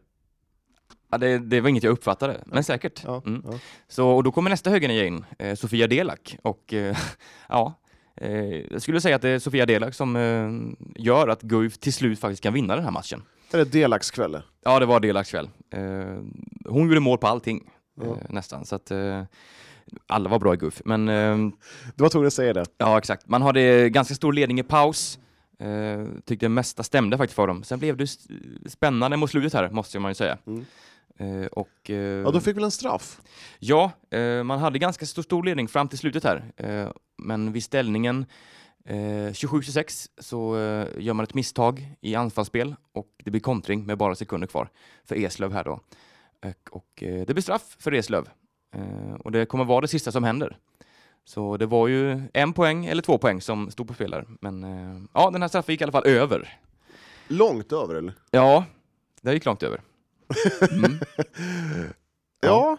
Ja, det, det var inget jag uppfattade, men säkert. Ja, Mm. ja. Så, och då kommer nästa högernia in, Sofia Delak. Och ja, jag skulle säga att det är Sofia Delak som eh, gör att Guif till slut faktiskt kan vinna den här matchen. Är det delakskväll? Ja, det var Delaks kväll. Eh, hon gjorde mål på allting, Ja. eh, nästan. Så att, eh, alla var bra i Guif. Men eh, Du var tvungen att säga det. ja, exakt. Man hade ganska stor ledning i paus. Eh, tyckte det mesta stämde faktiskt för dem. Sen blev det spännande mot slutet här, måste man ju säga. Mm. Eh, och, eh, Ja, då fick väl en straff? Ja, eh, man hade ganska stor, stor ledning fram till slutet här. Men vid ställningen eh, 27-26 så gör man ett misstag i anfallsspel och det blir kontring med bara sekunder kvar för Eslöv här då. Och, det blir straff för Eslöv. Och det kommer vara det sista som händer. Så det var ju en poäng eller två poäng som stod på spel där. Men ja, den här straffen gick i alla fall över. Långt över eller? Ja, det gick långt över. Mm. Ja.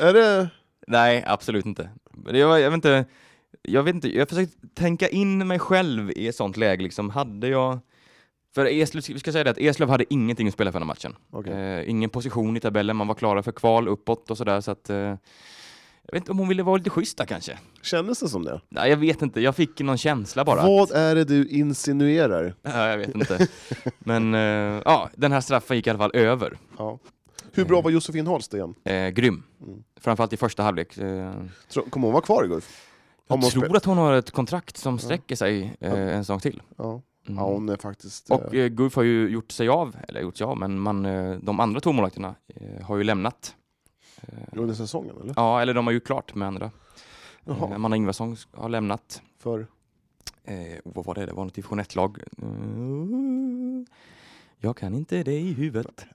Är det... Nej, absolut inte. Jag, jag vet inte, jag vet inte, jag försöker tänka in mig själv i ett sånt läge liksom. Hade jag... För Eslöv, vi ska säga det att Eslöv hade ingenting att spela för den här matchen. Okej. Eh, ingen position i tabellen, man var klara för kval uppåt och sådär så att... Eh, jag vet inte om hon ville vara lite schyssta kanske. Kändes det som det? Nej, jag vet inte, jag fick någon känsla bara. Vad är det du insinuerar? Ja, jag vet inte. Men eh, ja, den här straffen gick i alla fall över. Ja. Hur bra var Josefin Holst igen? Eh, grym. Mm. Framförallt i första halvlek. Eh, Tror- Kommer hon vara kvar i Guif? jag Om hon tror spel- att hon har ett kontrakt som sträcker sig eh, en säsong till. Ja. Mm. ja, hon är faktiskt... Och eh, eh, Guif har ju gjort sig av, eller gjort sig av, men man, eh, de andra två målvakterna eh, har ju lämnat. Eh, under säsongen eller? ja, eller de har ju klart med andra. Eh, Jaha, Amanda Ingvarsson har lämnat. för... Eh, vad var det? Det var något division 1-lag. Eh, jag kan inte det i huvudet.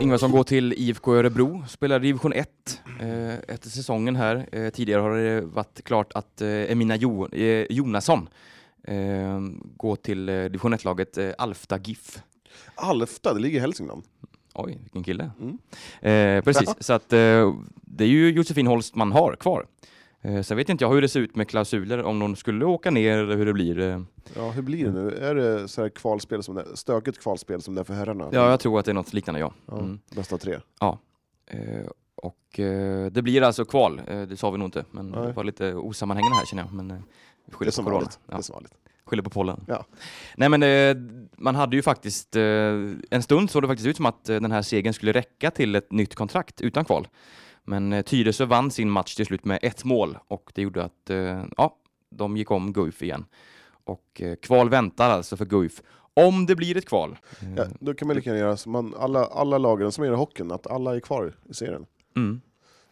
Ingvarsson går till IFK Örebro, spelar division 1. eh, efter säsongen här. Eh, tidigare har det varit klart att eh, Emina jo eh, Jonasson eh, går till eh, division 1-laget eh, Alfta GIF. Alfta, det ligger i Hälsingland. Oj, vilken kille. Mm. Eh, precis, så att eh, det är ju Josefin Holst man har kvar. Eh, sen vet inte jag hur det ser ut med klausuler, om de skulle åka ner eller hur det blir. Eh. Ja, hur blir det nu? Är det så här kvalspel som det, stökigt kvalspel som det är för herrarna? Ja, jag tror att det är något liknande, ja. Ja, Mm. Bästa tre. Eh, och eh, det blir alltså kval, det sa vi nog inte, men Nej. det var lite osammanhängande här känner jag. Men Det är som vanligt. Det Ja, är som vanligt. Skyller på pollen. Ja. Nej men eh, man hade ju faktiskt, eh, en stund såg det faktiskt ut som att eh, den här segern skulle räcka till ett nytt kontrakt utan kval. Men eh, Tyresö vann sin match till slut med ett mål och det gjorde att ja, de gick om Guif igen. Och kval väntar alltså för Guif. Om det blir ett kval. Ja, då kan man lika gärna göra som alla, alla lagen som är i hockeyn, att alla är kvar i serien. Mm.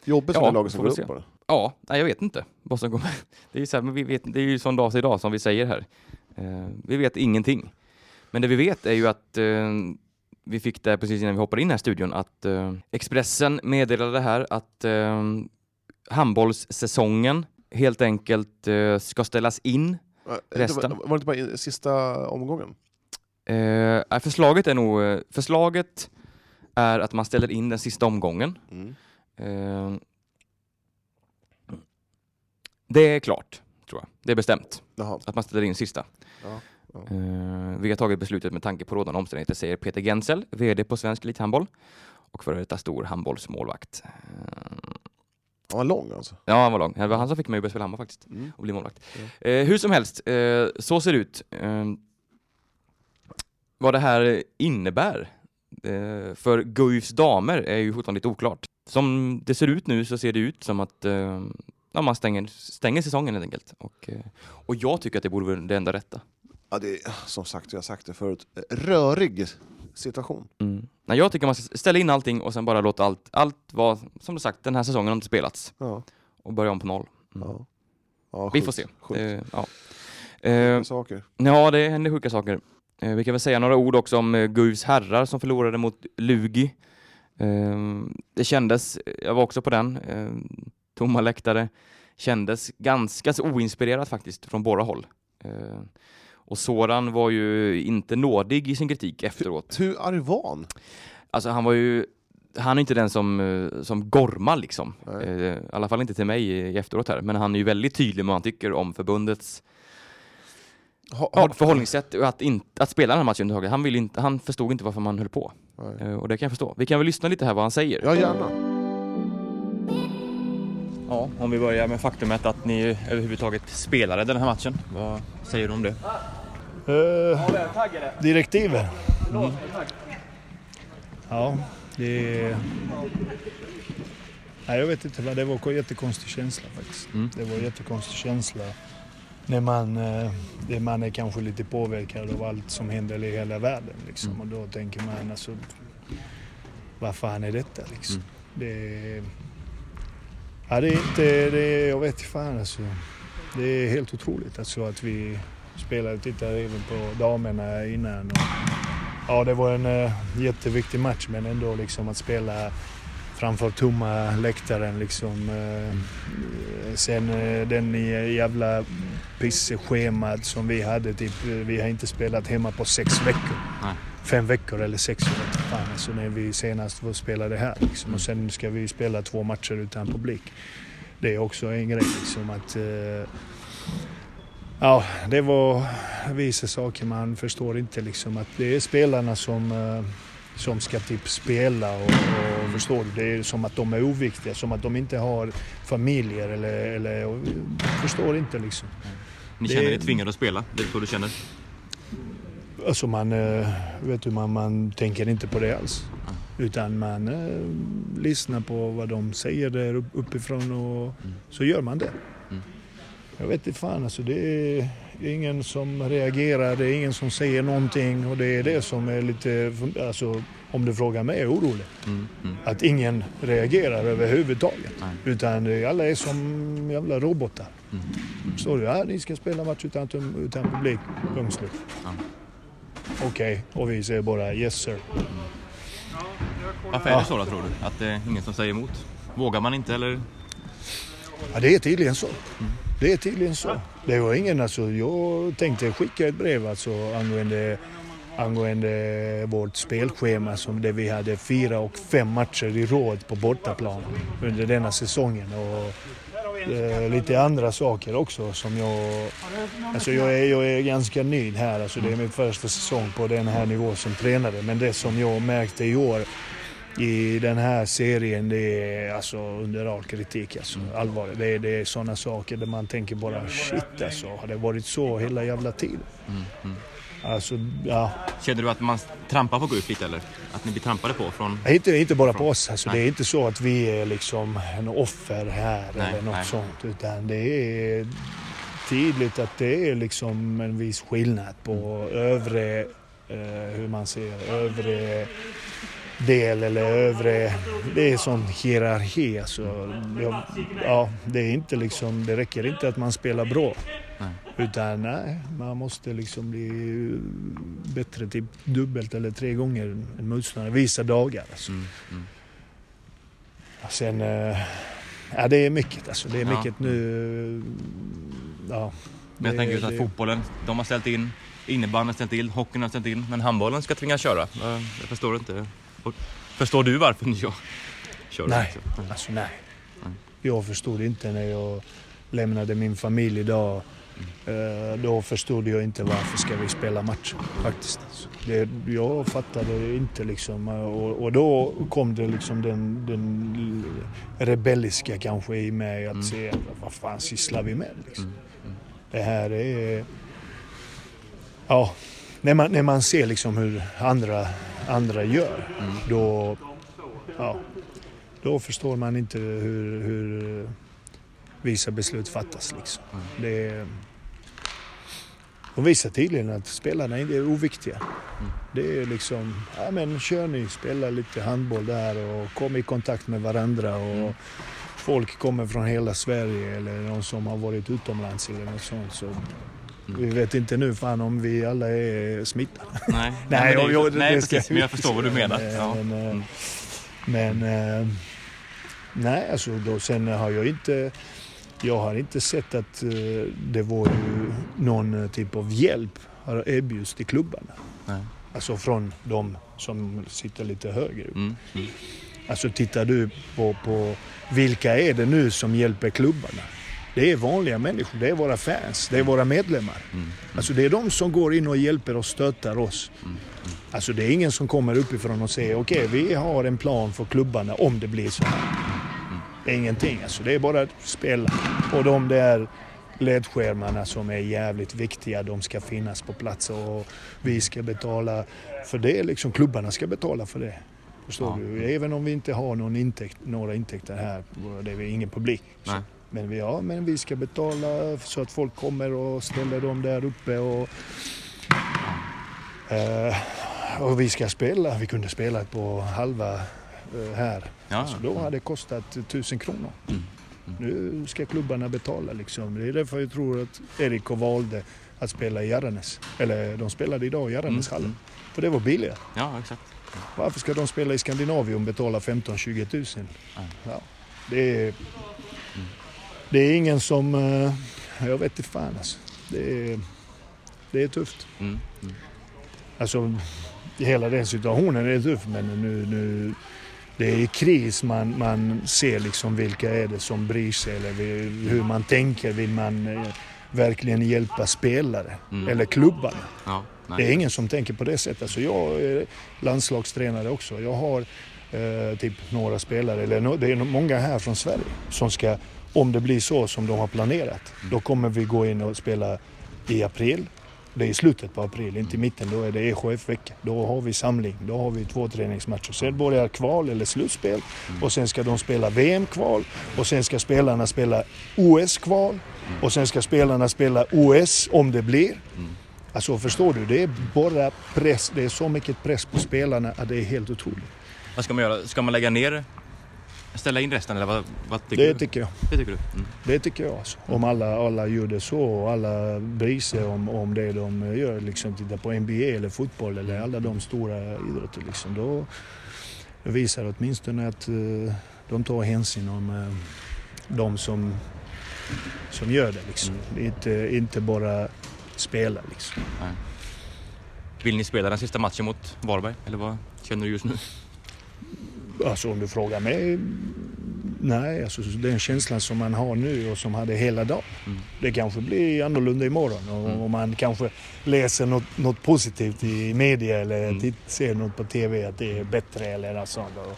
Jobbigt för Ja, det laget som går upp bara. Ja, nej, jag vet inte vad som kommer. Det är ju, så här, men vi vet, det är ju sån dag till idag som vi säger här. Eh, vi vet ingenting. Men det vi vet är ju att eh, vi fick det precis innan vi hoppade in i här studion att eh, Expressen meddelade här att eh, handbollssäsongen helt enkelt eh, ska ställas in. Ja, Resten? Var, var det inte bara sista omgången? Eh, förslaget är nog, eh, förslaget är att man ställer in den sista omgången. Mm. Det är klart, tror jag. Det är bestämt. Jaha. att man ställer in sista. Ja, ja. Eh, vi har tagit beslutet med tanke på rådande omständigheter, säger Peter Gensel, VD på Svensk Elithandboll och före detta stor handbollsmålvakt. Eh, Han var lång alltså. ja, han var lång. Det var han som fick mig att börja spela handboll faktiskt Mm. och bli målvakt. Eh, hur som helst, eh, så ser det ut. Eh, vad det här innebär eh, för Guifs damer är ju fortfarande lite oklart. Som det ser ut nu så ser det ut som att ja, man stänger, stänger säsongen helt enkelt. Och, eh, och jag tycker att det borde vara det enda rätta. Ja, det är, som sagt, jag har sagt det förut, rörig situation. Mm. Nej, jag tycker man ska ställa in allting och sen bara låta allt, allt vara, som du sagt, den här säsongen har inte spelats Ja, och börja om på noll. Mm. ja. ja Vi får se. Eh, ja. Eh, saker. ja, det händer sjuka saker. Eh, vi kan väl säga några ord också om eh, Guifs herrar som förlorade mot Lugi. Eh, det kändes, jag var också på den, eh, tomma läktare, kändes ganska så oinspirerat faktiskt från båda håll. Eh, och Soran var ju inte nådig i sin kritik efteråt. Hur arg var han? Alltså han var ju, han är inte den som, eh, som gormar liksom. Nej. Eh, I alla fall inte till mig i efteråt här. Men han är ju väldigt tydlig med vad han tycker om förbundets Ha, ja, förhållningssätt och att, inte, att spela den här matchen överhuvudtaget. Han, vill inte, han förstod inte varför man höll på. Eh, Och det kan jag förstå. Vi kan väl lyssna lite här vad han säger. Ja, gärna. Ja, om vi börjar med faktumet att ni överhuvudtaget spelade den här matchen. Vad säger du om det? Uh, direktiven? Mm. Ja, det... Nej, jag vet inte, det var en jättekonstig känsla faktiskt. Mm. Det var en jättekonstig känsla när man, eh, det man är kanske lite påverkad av allt som händer i hela världen. Liksom. Mm. Och då tänker man alltså, vad fan är detta liksom? Mm. Det, ja, det är inte, det är, jag vet fan alltså. Det är helt otroligt alltså att vi spelade, tittade även på damerna innan. Och, ja, det var en uh, jätteviktig match men ändå liksom att spela framför tomma läktaren liksom. eh, Sen eh, den jävla pisschemat som vi hade, typ, vi har inte spelat hemma på sex veckor. Nej. Fem veckor eller sex veckor, fan alltså när vi senast var spelade här liksom. Och sen ska vi spela två matcher utan publik. Det är också en grej liksom att eh, Ja, det var vissa saker man förstår inte liksom att det är spelarna som, eh, som ska typ spela och, och förstår du? Det är som att de är oviktiga, som att de inte har familjer eller, eller förstår inte liksom. Ni känner er tvingade att spela? Det är så du känner? Alltså man, eh, vet du, man, man tänker inte på det alls. Utan man eh, lyssnar på vad de säger där upp- uppifrån och så gör man det. Mm. Jag vet inte fan alltså, det är ingen som reagerar, det är ingen som säger någonting och det är det som är lite, alltså om du frågar mig, orolig. Mm, mm. Att ingen reagerar överhuvudtaget. Nej. Utan alla är som jävla robotar. Mm. Förstår du? Ja, ni ska spela match utan, utan publik. Punkt slut. Ja. Okej, och vi säger bara yes sir. Varför är det så då tror du? Att det är ingen som säger emot? Vågar man inte eller? Ja, det är tydligen så. Det är tydligen så. Det var ingen, alltså, jag tänkte skicka ett brev alltså, angående, angående vårt spelschema som det vi hade fyra och fem matcher i råd på bortaplan under denna säsongen. Och, eh, lite andra saker också som jag... Alltså jag är, jag är ganska nöjd här. Alltså det är min första säsong på den här nivån som tränare. Men det som jag märkte i år i den här serien, det är alltså under all kritik. Alltså, allvarligt. Det är, det är sådana saker där man tänker bara shit alltså, har det varit så hela jävla tiden? Mm, mm. Alltså, ja. Känner du att man trampar på Guif lite eller? Att ni blir trampade på från... Inte, inte bara på oss. Alltså, det är inte så att vi är liksom en offer här Nej, eller något nej. sånt. Utan det är tydligt att det är liksom en viss skillnad på övre, eh, hur man säger, övre del eller övre... Det är sån hierarki alltså. Jag, ja, det är inte liksom, det räcker inte att man spelar bra. Nej. Utan nej, man måste liksom bli bättre typ dubbelt eller tre gånger en motståndare vissa dagar. Alltså. Mm, mm. Sen, eh, ja det är mycket alltså. Det är Ja. mycket nu. Ja, Men jag det- tänker just att det- fotbollen, de har ställt in, innebandyn har ställt in, hockeyn har ställt in, men handbollen ska tvingas köra. Jag förstår inte. Och Förstår du varför jag kör? Nej. också? Alltså nej. Nej. Jag förstod inte när jag lämnade min familj idag. Eh, Då förstod jag inte varför ska vi spela match faktiskt. Det, jag fattade inte liksom eh, och, och då kom det liksom den, den rebelliska kanske i mig att Mm. se vad fan sysslar vi med liksom. Mm, mm. Det här är... Ja, när man, när man ser liksom hur andra, andra gör Mm. då, ja, då förstår man inte hur, hur vissa beslut fattas. Liksom. Mm. Det de visar tydligen att spelarna inte är oviktiga. Mm. Det är liksom, ja men kör ni, spela lite handboll där och kom i kontakt med varandra. Och Mm. Folk kommer från hela Sverige eller någon som har varit utomlands eller något sånt. Så Mm. vi vet inte nu fan om vi alla är smittade. Nej, Nej, jag- jag- nej det precis, men jag förstår vad du menar. Men, Ja. men, eh, Mm. men eh, nej, alltså då, sen har jag inte jag har inte sett att eh, det var ju någon typ av hjälp har erbjuds till klubbarna. Nej. Alltså från de som sitter lite högre upp. Mm. Mm. Alltså tittar du på, på vilka är det nu som hjälper klubbarna? Det är vanliga människor, det är våra fans, det är våra medlemmar. Mm. Mm. Alltså det är de som går in och hjälper och stöttar oss. Mm. Alltså det är ingen som kommer uppifrån och säger okej vi har en plan för klubbarna om det blir så här. Det är ingenting alltså. Det är bara att spela. Och de där ledskärmarna som är jävligt viktiga, de ska finnas på plats och vi ska betala för det. Liksom klubbarna ska betala för det. Förstår Ja. du? Även om vi inte har någon intäkt, några intäkter här, det är ingen publik. Nej. Men vi, ja, men vi ska betala så att folk kommer och ställer dem där uppe och Eh, och vi ska spela, vi kunde spela på halva eh, här. Ja, Så då hade det kostat tusen kronor. Mm. Nu ska klubbarna betala liksom. Det är därför jag tror att Erik valde att spela i Järrenäs. Eller de spelade idag i Järrenäshallen. Mm. För det var billigare. Ja, exakt. Varför ska de spela i Skandinavium och betala 15-20 tusen? Ja. Ja, det, är, det är ingen som... eh, Jag vet inte fan alltså. Det är, det är tufft. Mm. Mm. Alltså, hela den situationen är tuff men nu, nu det är kris man, man ser liksom vilka är det som bryr sig eller hur man tänker. Vill man eh, verkligen hjälpa spelare Mm. eller klubbarna? Ja. Det är ingen som tänker på det sättet. Alltså jag är landslagstränare också. Jag har eh, typ några spelare, eller no, det är många här från Sverige som ska, om det blir så som de har planerat, då kommer vi gå in och spela i april. Det är i slutet på april, inte i mitten. Då är det EHF-vecka. Då har vi samling. Då har vi två träningsmatcher. Sen börjar kval eller slutspel och sen ska de spela VM-kval och sen ska spelarna spela OS-kval och sen ska spelarna spela OS om det blir. Mm. Alltså förstår du? Det är bara press. Det är så mycket press på spelarna att det är helt otroligt. Vad ska man göra? Ska man lägga ner, ställa in resten eller vad, vad tycker Det du? tycker jag. Det tycker du? Mm. Det tycker jag alltså. Om alla, alla gör det så och alla bryr sig om, om det de gör. Liksom, titta på NBA eller fotboll eller alla de stora idrotter. Liksom, då visar det åtminstone att eh, de tar hänsyn om eh, de som, som gör det. Liksom. Mm. Inte, inte bara spela. Liksom. Vill ni spela den sista matchen mot Varberg? Eller vad känner du just nu? Alltså om du frågar mig, nej. Alltså, den känslan som man har nu och som hade hela dagen. Mm. Det kanske blir annorlunda imorgon och, Mm. och man kanske läser något, något positivt i media eller Mm. ser något på TV att det är bättre eller något sånt. Och,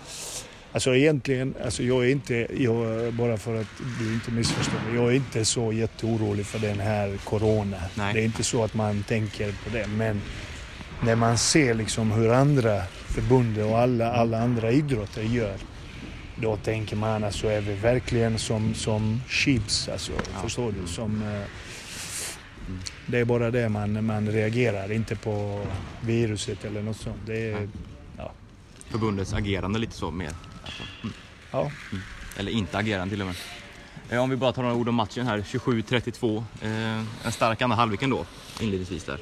Alltså egentligen, alltså jag är inte, jag, bara för att du inte missförstår mig, jag är inte så jätteorolig för den här corona. Nej. Det är inte så att man tänker på det, men när man ser liksom hur andra förbund och alla, alla andra idrotter gör, då tänker man alltså är vi verkligen som, som sheeps, alltså, Ja. förstår du? Som, eh, det är bara det man, man reagerar, inte på viruset eller något sånt. Det är, Nej. Förbundets agerande lite så mer? Alltså. Mm. ja. Eller inte agerande till och med. Eh, Om vi bara tar några ord om matchen här, 27-32. Eh, en stark andra halvlek ändå, inledningsvis där.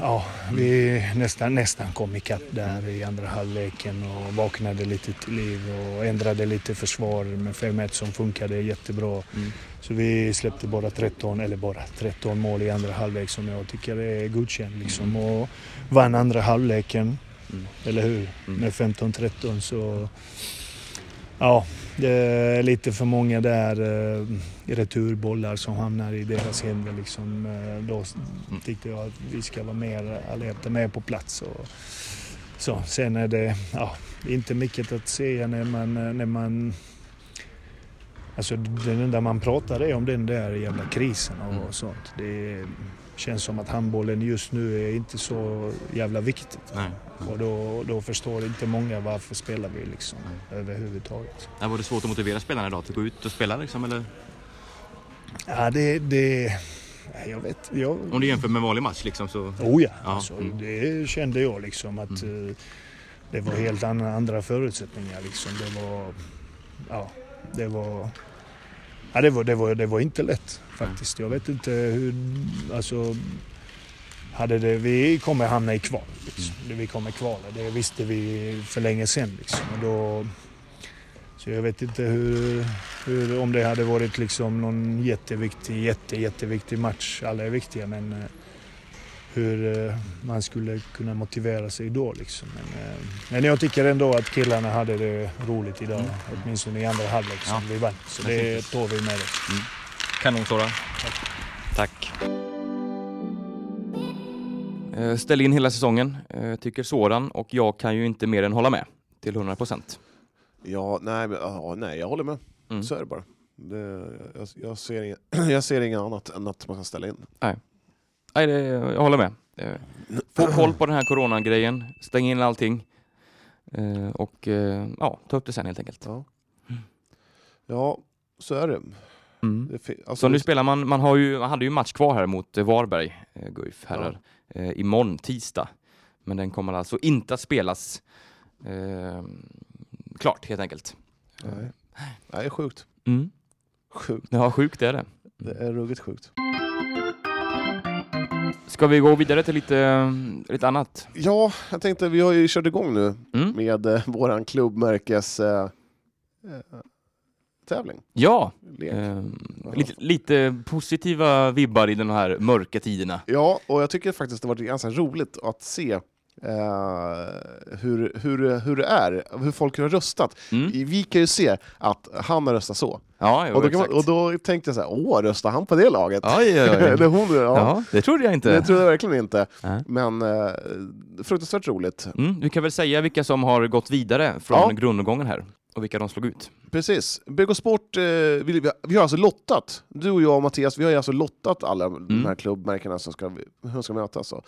Ja, vi nästan, nästan kom ikapp där i andra halvleken och vaknade lite till liv och ändrade lite försvar med 5-1 som funkade jättebra. Mm. Så vi släppte bara 13, eller bara 13 mål i andra halvlek som jag tycker är godkänt liksom och vann andra halvleken, Mm. eller hur? Mm. Med 15-13 så ja, det är lite för många där eh, returbollar som hamnar i deras händer liksom. Eh, då Mm. tyckte jag att vi ska vara mer alerta, mer på plats. Och, så. Sen är det ja, inte mycket att säga när man, när man Alltså den enda man pratar är om den där jävla krisen och Mm. sånt. Det känns som att handbollen just nu är inte så jävla viktigt. Nej. nej. Och då, då förstår inte många varför spelar vi liksom Nej. överhuvudtaget. Ja, var det svårt att motivera spelarna idag att gå ut och spela liksom, eller? Ja, det... det jag vet... Jag, Om du jämför med en vanlig match liksom så... oh ja, Ja, alltså, mm. det kände jag liksom att Mm. eh, det var helt andra förutsättningar liksom. Det var... Ja, det var... Ja, det var, det var, det var inte lätt faktiskt. Jag vet inte hur... Alltså... Hade det, vi kommer hamna i kval. Liksom. Det Vi kommer kvala. Det visste vi för länge sedan. Liksom. Och då, så jag vet inte hur, hur, om det hade varit liksom någon jätteviktig, jätte, jätteviktig match. Alla är viktiga men eh, hur eh, man skulle kunna motivera sig då. Liksom. Men, eh, men jag tycker ändå att killarna hade det roligt idag. Mm. Åtminstone i andra halvlek som Ja. vi vann. Så det tar vi med oss. Kanon Sora. Tack. Eh, Ställ in hela säsongen, tycker Soran och jag kan ju inte mer än hålla med till 100 procent. Ja, nej, ja, nej, jag håller med. Mm. Så är det bara. Det, jag, jag, ser jag ser inget annat än att man kan ställa in. Nej, det, jag håller med. Eh, Få koll på den här coronagrejen, stäng in allting eh, och eh, ja, ta upp det sen helt enkelt. Ja, ja så är det. Mm. det alltså, Så nu spelar man, man, har ju, man hade ju match kvar här mot Varberg, Guif herrar, eh, imorgon tisdag. Men den kommer alltså inte att spelas eh, klart helt enkelt. Nej. Nej, det är sjukt. Mm. Sjukt. Ja, sjukt är det. Det är ruggigt sjukt. Ska vi gå vidare till lite, lite annat? Ja, jag tänkte, vi har ju kört igång nu Mm? med eh, våran klubbmärkes eh, eh, tävling. Ja, eh, lite, lite positiva vibbar i de här mörka tiderna. Ja, och jag tycker faktiskt det har varit ganska roligt att se eh, hur, hur, hur det är, hur folk har röstat. Mm? Vi kan ju se att han har röstat så. Ja, jo, Och då, man, och då tänkte jag så här, åh, röstar han på det laget? Oj, oj, oj. Eller hon, ja. Ja, det trodde jag inte. Det trodde jag verkligen inte. Nej. Men eh, fruktansvärt roligt. Mm, du kan väl säga vilka som har gått vidare från Ja. grundomgången här och vilka de slog ut. Precis. BK Sport, eh, vi, vi, har alltså lottat. Du och jag och Mattias, vi har alltså lottat alla de Mm. här klubbmärkena som ska, som ska mötas. Så.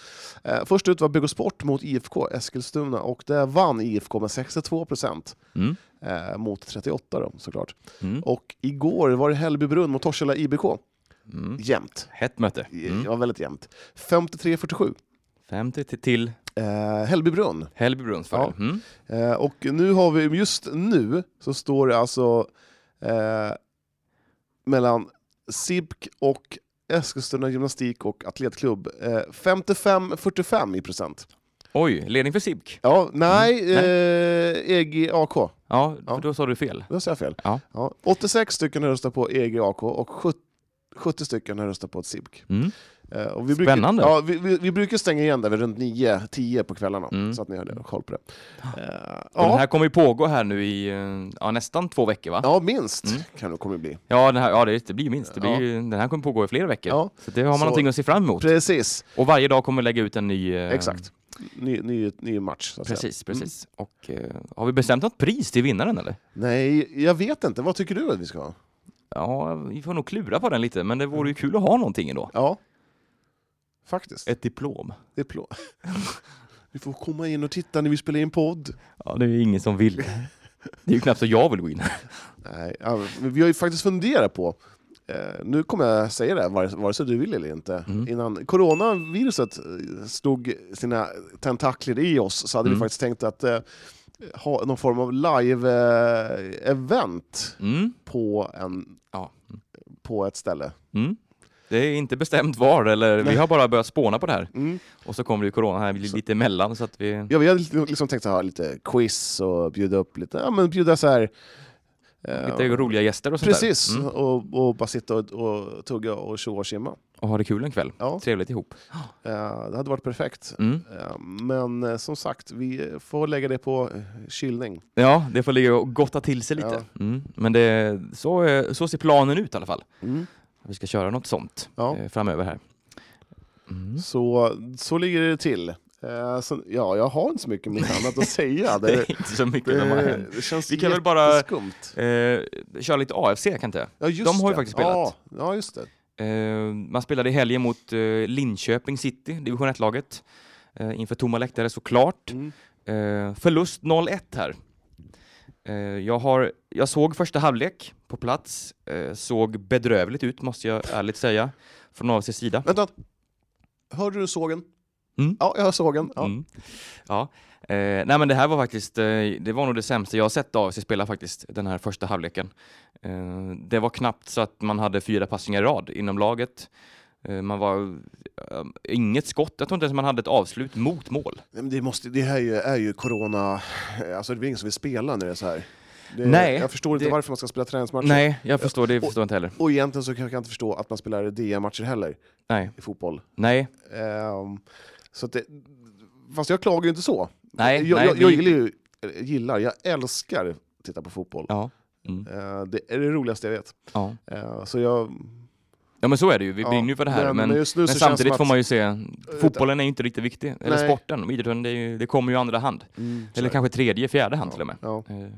Eh, först ut var BK Sport mot IFK Eskilstuna och där vann IFK med 62 procent. Mm. Eh, mot 38 då, såklart. Mm. Och igår var det Hällbybrunn mot Torshälla IBK. Mm. Jämnt. Hett möte. Mm. Ja, väldigt jämnt. 53-47. 50 till, till Eh, Hällbybrunn. Hällbybrunns fördel. Mm. Eh, och nu har vi, just nu så står det alltså eh, mellan SIBK och Eskilstuna gymnastik och atletklubb. Eh, 55-45 i procent. Oj, ledning för SIBK. Ja, nej, Mm, eh, EGAK. Ja, Ja. då sa du fel. Då säger jag fel. Ja. 86 stycken har röstat på EGAK och 70 70 stycken har röstat på ett SIBK. Mm. Eh, och vi Spännande. Brukar, ja, vi, vi, vi brukar stänga igen där vid runt 9-10 på kvällarna, Mm. så att ni har det- koll på det. Och den här kommer ju pågå här nu i eh, ja, nästan två veckor va? ja, minst Mm. kan det kommer det bli. Ja, den här, ja det, det blir minst. Det blir, Ja. Den här kommer pågå i flera veckor. Ja. Så det har man Så- någonting att se fram emot. Precis, Och varje dag kommer vi lägga ut en ny... eh, exakt. Ny, ny, ny match, Precis, säga. Mm. precis. Och eh, har vi bestämt något pris till vinnaren eller? Nej, jag vet inte. Vad tycker du att vi ska ha? Ja, vi får nog klura på den lite, men det vore ju kul att ha någonting ändå. Ja, faktiskt. Ett diplom. diplom. Vi får komma in och titta när vi spelar in podd. Ja, det är ju ingen som vill. Det är ju knappt så jag vill gå in. Nej, ja, men vi har ju faktiskt funderat på, eh, nu kommer jag säga det, vare, vare sig du vill eller inte, Mm. innan coronaviruset eh, slog sina tentakler i oss så hade Mm. vi faktiskt tänkt att eh, ha någon form av live-event Mm. på, en, Ja. på ett ställe. Mm. Det är inte bestämt var, eller vi Nej. har bara börjat spåna på det här. Mm. Och så kommer ju corona här Så- lite emellan så att vi... Ja, vi hade liksom tänkt att ha lite quiz och bjuda upp lite, ja men bjuda så här eh, Lite roliga gäster och sånt Precis. Mm. och, och bara sitta och, och tugga och tjoa och simma. Och ha det kul en kväll. Ja, Trevligt ihop. eh, det hade varit perfekt. Mm. Eh, Men som sagt, vi får lägga det på kylning. Ja, det får ligga och gotta till sig lite. Mm. Men det, så, så ser planen ut i alla fall. Vi ska köra något sånt Ja. eh, framöver här. Mm. Så, så ligger det till. Eh, Så, ja, jag har inte så mycket mer annat att säga. Det Det, är inte så mycket som har det, hänt. det känns Vi kan väl bara-. Eh, köra lite AFC kan inte. Ja, just de har ju det. faktiskt spelat. Ja, ja just det. Eh, man spelade i helgen mot eh, Linköping City, division 1-laget. Eh, inför tomma läktare såklart. Mm. Förlust 0-1 här. Eh, jag, har, jag såg första halvlek på plats, eh, såg bedrövligt ut måste jag ärligt säga, från AFCs sida. Vänta, hörde du sågen? Mm. Ja, jag såg den. Ja. Mm. Ja. Eh, nej men det här var faktiskt, eh, det var nog det sämsta jag har sett AFC spela faktiskt, den här första halvleken. Eh, det var knappt så att man hade fyra passningar i rad inom laget. Eh, man var, eh, inget skott, jag tror inte ens man hade ett avslut mot mål. Det, måste, det här är ju, är ju corona, alltså det är ingen som vill spela när det är så här. Det, Nej, jag förstår inte det- varför man ska spela träningsmatcher. Nej, jag förstår det, förstår jag inte heller. Och egentligen så kan jag inte förstå att man spelar DM-matcher heller Nej, i fotboll. nej, Ehm, så det, fast jag klagar ju inte så. nej. jag, nej jag, jag gillar ju, gillar, jag älskar att titta på fotboll. Ja. Mm. Eh, det är det roligaste jag vet. Ja. Eh, så jag, ja, men så är det ju. Vi Ja, brinner ju för det här. Men, men det samtidigt får man ju se, fotbollen är ju inte riktigt viktig. Eller Nej. sporten, idrotten, det, är ju, det kommer ju andra hand. Mm, Eller kanske tredje, fjärde hand ja, till och med. Ja, Eh,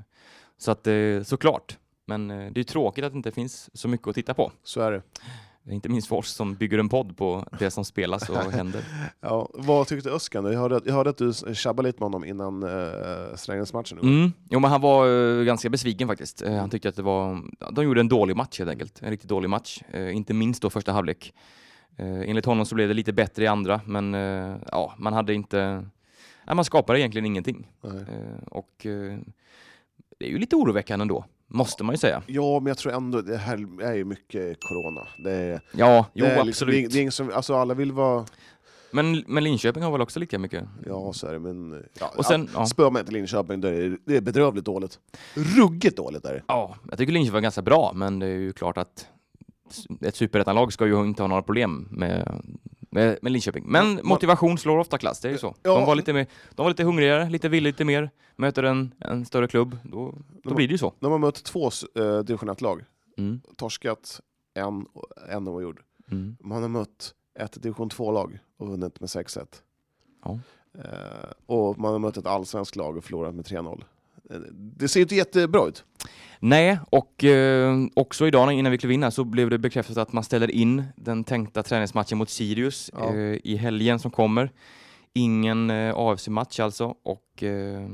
Så att eh, såklart. Men eh, det är tråkigt att det inte finns så mycket att titta på. så är det. Inte minst för oss som bygger en podd på det som spelas och händer. Ja, vad tyckte Öskan? Jag hörde, jag hörde att du tjabbade lite med honom innan uh, Strängnäsmatchen. Mm. Jo, men han var eh, ganska besviken faktiskt. Eh, han tyckte att det var, de gjorde en dålig match helt enkelt. En riktigt dålig match. Eh, inte minst då första halvlek. Eh, enligt honom så blev det lite bättre i andra, men eh, ja, man hade inte... Ja, man skapade egentligen ingenting. Nej. Eh, och eh, det är ju lite oroväckande ändå, måste man ju säga. Ja, men jag tror ändå det här är ju mycket corona. Det är, Ja, jo det är absolut. liksom, det det är ingen som, alltså alla vill vara... Men, men Linköping har väl också lika mycket? Ja, så är det, men... Ja, Och sen, ja. Spör man inte Linköping, då är det, det är bedrövligt dåligt. Ruggigt dåligt är det. Ja, jag tycker Linköping var ganska bra, men det är ju klart att ett superettanlag ska ju inte ha några problem med, med, med Linköping. Men motivation slår ofta klass, det är ju så. Ja. De, var lite mer, de var lite hungrigare, lite vill lite mer, möter en, en större klubb, då, då De- blir det ju så. De har mött två uh, division 1-lag, Mm. torskat en, en oavgjord. Mm. Man har mött ett division 2-lag och vunnit med 6-1. Ja. Eh, och man har mött ett allsvenskt lag och förlorat med 3-0. Eh, Det ser inte jättebra ut. Nej, och eh, också idag innan vi klev in här så blev det bekräftat att man ställer in den tänkta träningsmatchen mot Sirius Ja. eh, i helgen som kommer. Ingen eh, AFC-match alltså och eh,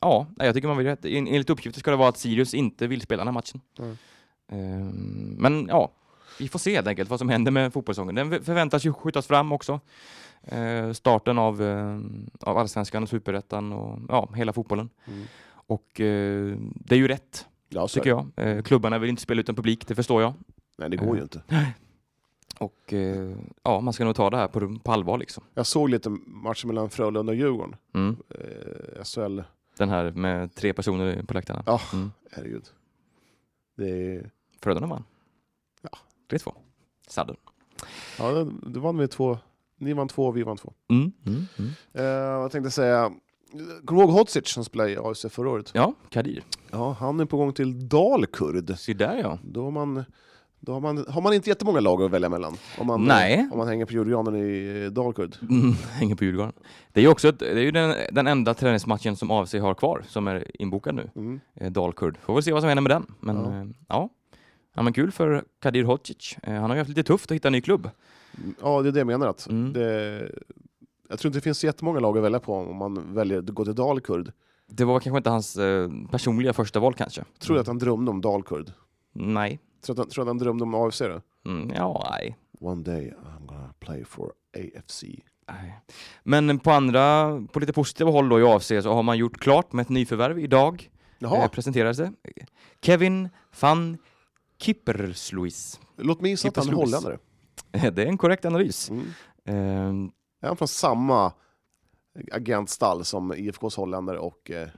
ja, jag tycker man vill rätt. En- Enligt uppgifter ska det vara att Sirius inte vill spela den här matchen. Mm. Eh, men ja, vi får se helt enkelt vad som händer med fotbollssäsongen. Den förväntas ju skjutas fram också. Eh, starten av, eh, av allsvenskan och superettan och ja, hela fotbollen. Och eh, det är ju rätt Ja, tycker jag. Eh, klubbarna vill inte spela utan publik, det förstår jag. Nej, det går ju inte. Och eh, ja, man ska nog ta det här på, på allvar liksom. Jag såg lite matcher mellan Frölunda och Djurgården. Mm. Eh, SHL. Den här med tre personer på läktarna. Ja, Mm. herregud. Det är... Frölunda vann. Ja. 3-2. Sadden. Ja, det, det vann vi två. Ni vann två, vi vann två. Mm. Mm. Mm. Eh, jag tänkte säga, kommer du ihåg Hodzic som spelade i AIC förra året? Ja, Kadir. Ja, han är på gång till Dalkurd. Se där ja. Då, har man, då har, man, har man inte jättemånga lag att välja mellan. Om man, Nej. Om man hänger på Djurgården i eh, Dalkurd. Mm, hänger på Djurgården. Det är ju också ett, det är ju den, den enda träningsmatchen som AFC har kvar, som är inbokad nu. Mm. Eh, Dalkurd. Får väl se vad som händer med den. Men Ja. ja, ja. ja men kul för Kadir Hodzic. Eh, han har ju haft lite tufft att hitta en ny klubb. Ja, det är det jag menar. Att Mm. det, jag tror inte det finns jättemånga lag att välja på om man väljer att gå till Dalkurd. Det var kanske inte hans eh, personliga första val kanske. Tror du att han drömde om Dalkurd? Nej. Tror du att, han- tror du att han drömde om AFC då? Mm, ja, nej. One day I'm gonna play for AFC. nej. Men på andra, på lite positiva håll då i AFC så har man gjort klart med ett nyförvärv idag. Jaha, Eh, presenterades det. Kevin van Kippersluis. låt mig gissa att han är holländare. Det är en korrekt analys. Mm. Eh, Är han från samma agentstall som IFKs holländare och... Eh,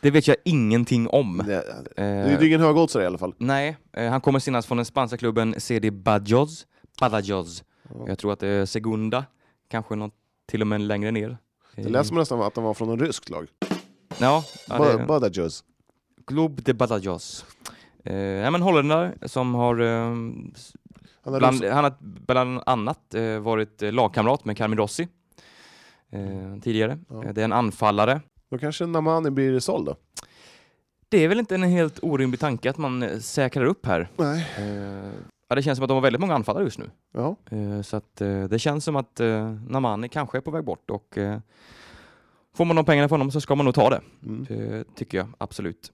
det vet jag ingenting om. det, Eh, det är ingen högoddsare i alla fall. Nej, eh, han kommer senast från den spanska klubben CD Badajoz. Badajoz. Ja. Jag tror att det är Segunda, kanske något till och med längre ner. Det lät som nästan att han var från en ryskt lag. Ja, ja det, Badajoz. Club de Badajoz. Eh, men holländare som har, eh, Han bland, rys- han har bland annat eh, varit eh, lagkamrat med Carmen Rossi eh, tidigare. Ja. Eh, det är en anfallare. Då kanske Namani blir såld då? Det är väl inte en helt orimlig tanke att man eh, säkrar upp här. Nej. Eh, ja, det känns som att de har väldigt många anfallare just nu. Ja. Så att det känns som att Namani kanske är på väg bort och får man de pengarna från honom så ska man nog ta det. Mm. Det tycker jag absolut.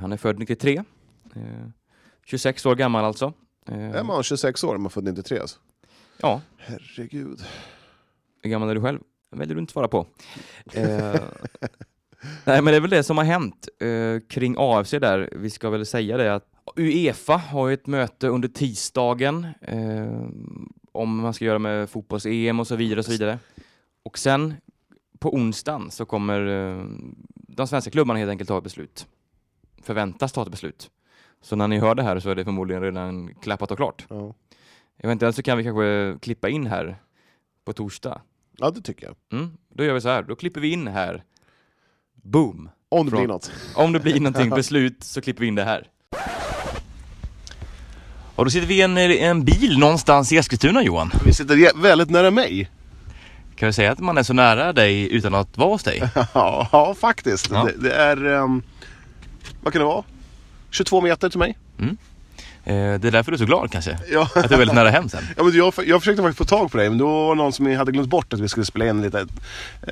Han är född 93. eh, 26 år gammal alltså. Är man 26 år om man född 93 alltså? Ja, Herregud. hur gammal är du själv? väljer du inte svara på. Eh, nej, men det är väl det som har hänt eh, kring AFC där. Vi ska väl säga det att Uefa har ju ett möte under tisdagen eh, om man ska göra med fotbolls-EM och så vidare och så vidare. Och sen på onsdagen så kommer eh, de svenska klubbarna helt enkelt ta ett beslut. Förväntas ta ett beslut. Så när ni hör det här så är det förmodligen redan klappat och klart. Ja. Eventuellt så kan vi kanske klippa in här på torsdag. ja, det tycker jag. Mm, då gör vi så här, då klipper vi in här. Boom! Om det Från- blir något. Om det blir någonting beslut så klipper vi in det här. Och då sitter vi i en, en bil någonstans i Eskilstuna Johan. Vi sitter väldigt nära mig. Kan vi säga att man är så nära dig utan att vara hos dig? Ja, faktiskt. Ja. Det, det är... ehm, vad kan det vara? 22 meter till mig. Eh, det är därför du är så glad kanske? Ja. Att du är väldigt nära hem sen? Ja, men jag, jag försökte faktiskt få tag på dig, men då var det någon som hade glömt bort att vi skulle spela in lite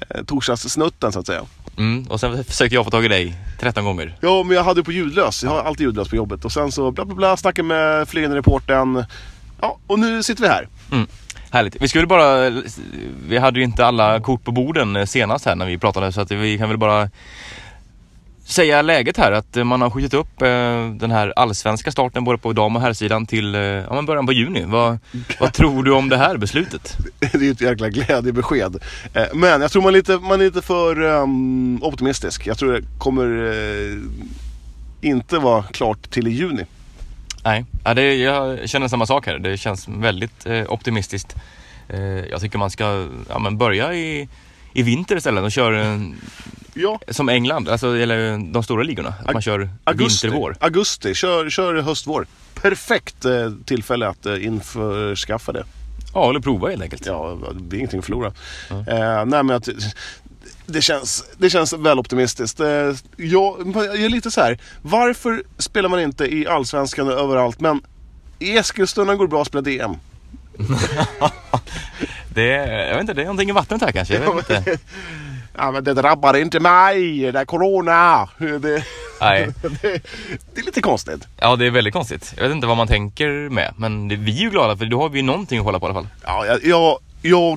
eh, torsdagssnutten så att säga. Mm, och sen försökte jag få tag i dig 13 gånger. Ja, men jag hade på ljudlös. Jag har alltid ljudlös på jobbet. Och sen så bla bla bla, snackade med flygande reportern. Ja, och nu sitter vi här. Härligt. Vi skulle bara, vi hade ju inte alla kort på borden eh, senast här när vi pratade så att vi kan väl bara säga läget här att eh, man har skjutit upp eh, den här allsvenska starten både på dam och herrsidan till eh, ja, början på juni. Vad, vad tror du om det här beslutet? Det är ju ett jäkla glädjebesked. Men jag tror man är lite, man är lite för ehm, optimistisk. Jag tror det kommer eh, inte vara klart till i juni. Nej, ja, det, jag känner samma sak här. Det känns väldigt eh, optimistiskt. Eh, jag tycker man ska ja, men börja i, i vinter istället och köra eh, Ja, som England, alltså, eller de stora ligorna. Att man kör augusti. vinter-vår. Augusti, kör, kör höst-vår. Perfekt eh, tillfälle att eh, införskaffa det. Ja, eller prova helt enkelt. Ja, det är ingenting att förlora. Ja. Eh, nej, men att, det, känns, det känns väl optimistiskt. Eh, jag, jag är lite så här. varför spelar man inte i Allsvenskan överallt, men i Eskilstuna går det bra att spela DM? Det, är- jag vet inte, det är någonting i vattnet här kanske. Jag vet inte. Ja, men det drabbar inte mig, det är corona. Det, Nej. det, det är lite konstigt. Ja, det är väldigt konstigt. Jag vet inte vad man tänker med. Men det, vi är ju glada för då har vi ju någonting att hålla på i alla fall. Ja, jag, jag,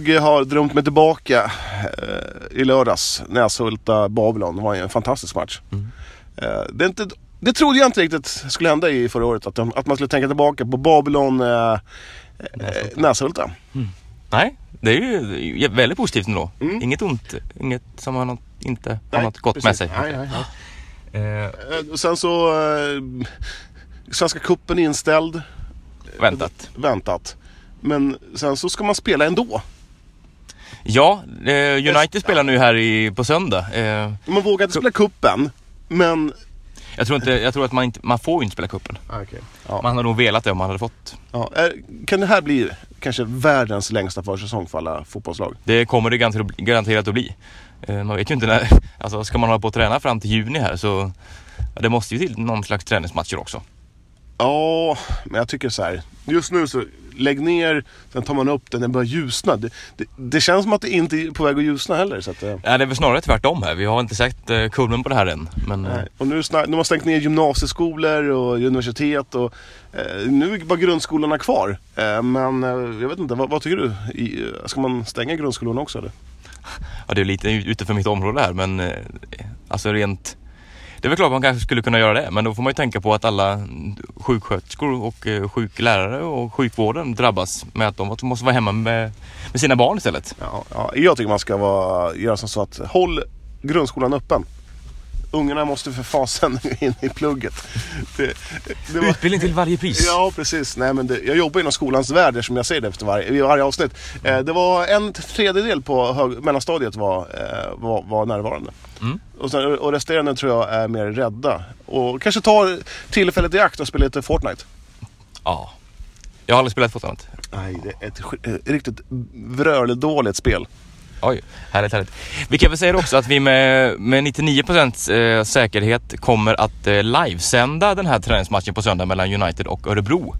jag har drömt mig tillbaka eh, i lördags. Näshulta Babylon. Det var en fantastisk match. Mm. Eh, det är inte det trodde jag inte riktigt skulle hända i förra året. Att, de, att man skulle tänka tillbaka på Babylon äh, äh, Näshulta. Nej, det är ju väldigt positivt ändå. Mm. Inget ont, inget som har något, inte har Nej, något gott precis. med sig. Nej, nej, nej. Eh, Eh, Sen så... Eh, Svenska cupen inställd. väntat. Väntat. Men sen så ska man spela ändå. Ja, eh, United spelar nu här i, på söndag. Eh, Man vågar inte spela kuppen men... jag, tror inte, jag tror att man inte, man får inte spela cupen. Okay. Ja. Man hade nog velat det om man hade fått. Ja. eh, Kan det här bli kanske världens längsta försäsong för alla fotbollslag? Det kommer det garanterat, att bli. Eh, man vet ju inte när, alltså ska man hålla på att träna fram till juni här så det måste ju till någon slags träningsmatcher också. Ja, men jag tycker så här. Just nu så lägg ner, sen tar man upp den, den börjar ljusna. Det, det, det känns som att det inte är på väg att ljusna heller. Så att, eh, Ja, det är väl snarare tvärtom här. Vi har inte sett eh, kulmen på det här än. Men eh. Och nu, nu har man stängt ner gymnasieskolor och universitet och eh, nu är bara grundskolorna kvar. Eh, men eh, jag vet inte, vad, vad tycker du? I, ska man stänga grundskolorna också eller? ja, det är lite utanför mitt område här men alltså rent det är väl klart man kanske skulle kunna göra det men då får man ju tänka på att alla sjuksköterskor och eh, sjuklärare och sjukvården drabbas med att de måste vara hemma med, med sina barn istället. Ja, ja, jag tycker man ska vara, göra som så att håll grundskolan öppen. Ungarna måste för fasen in i plugget. Det, det var, Utbildning till varje pris. Ja, precis. Nej, men det, jag jobbar inom skolans värld som jag säger det efter varje, varje avsnitt. Eh, det var en tredjedel på hög, mellanstadiet var, eh, var, var närvarande. Mm. Och, sen, och resterande tror jag är mer rädda. Och kanske tar tillfället i akt och spelar lite Fortnite. Ja. Jag har aldrig spelat Fortnite. Nej, det är ett, ett riktigt vröldåligt spel. Oj, härligt, härligt. Vi kan väl säga också att vi med, med 99% eh, säkerhet kommer att eh, livesända den här träningsmatchen på söndag mellan United och Örebro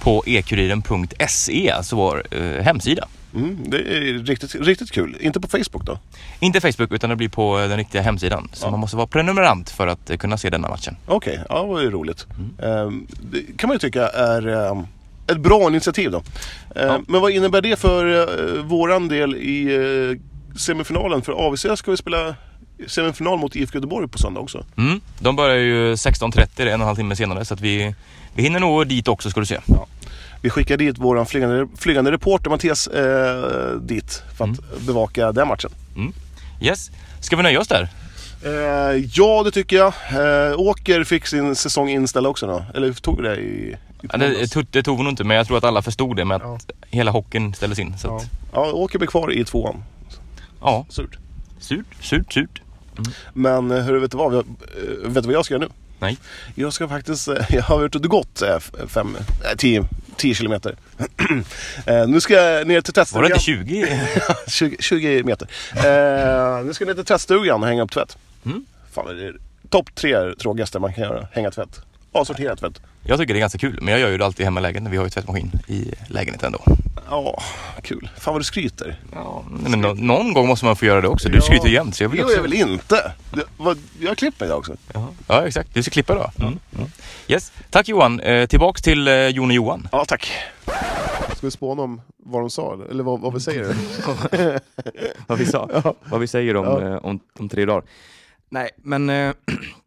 på ekuriren.se, alltså vår eh, hemsida. Mm, det är riktigt, riktigt kul. Inte på Facebook då? Inte Facebook utan det blir på eh, den riktiga hemsidan. Så Ja. man måste vara prenumerant för att kunna se denna matchen. Okej, ja, det var ju roligt. Ehm, det kan man ju tycka är ehm, ett bra initiativ då. Ehm, Ja. Men vad innebär det för uh, våran del i eh, semifinalen? För AVC ska vi spela semifinal mot IFK Göteborg på söndag också. Mm. De börjar ju 16.30, det är en och en halv timme senare så att vi, vi hinner nog dit också ska du se. Vi skickar dit våran flygande, flygande reporter Mattias eh, dit för att bevaka den matchen. Yes, ska vi nöja oss där? Eh, ja, det tycker jag. Eh, Åker fick sin säsong inställd också då. Eller tog det i, i Ja, det, det tog vi nog inte men jag tror att alla förstod det med att Ja. hela hockeyn ställdes in. Så Ja. att, ja, Åker blir kvar i tvåan. ja, Surt. surt, surt, surt. Men eh, hur vet du vad? Jag, eh, vet du vad jag ska göra nu? Nej. Jag ska faktiskt, eh, jag har varit ute och gått 10 kilometer. Eh, nu ska jag ner till Var det tvättstugan. inte 20? 20, 20 meter. Eh, nu ska jag ner till tvättstugan och hänga upp tvätt. Mm. Fan, det är topp tre tråkigaste man kan göra. Hänga tvätt. Avsortera tvätt. Jag tycker det är ganska kul, men jag gör ju det alltid hemma i lägenheten. Vi har ju tvättmaskin i lägenheten ändå. Ja, kul. Fan vad du skryter. Ja, men nå- någon gång måste man få göra det också. Du skryter ju jämt, så jag Det vill gör också... jag väl inte? Det, vad, jag klipper idag också. Ja, ja, exakt. Du ska klippa då. Mm. Mm. Yes. Tack Johan. Eh, tillbaks till eh, Jon och Johan. Ja, tack. Ska vi spåna om vad de sa? Eller vad, vad vi säger? Vad vi sa. Vad vi säger om, Ja. eh, om, om tre dagar. Nej, men eh,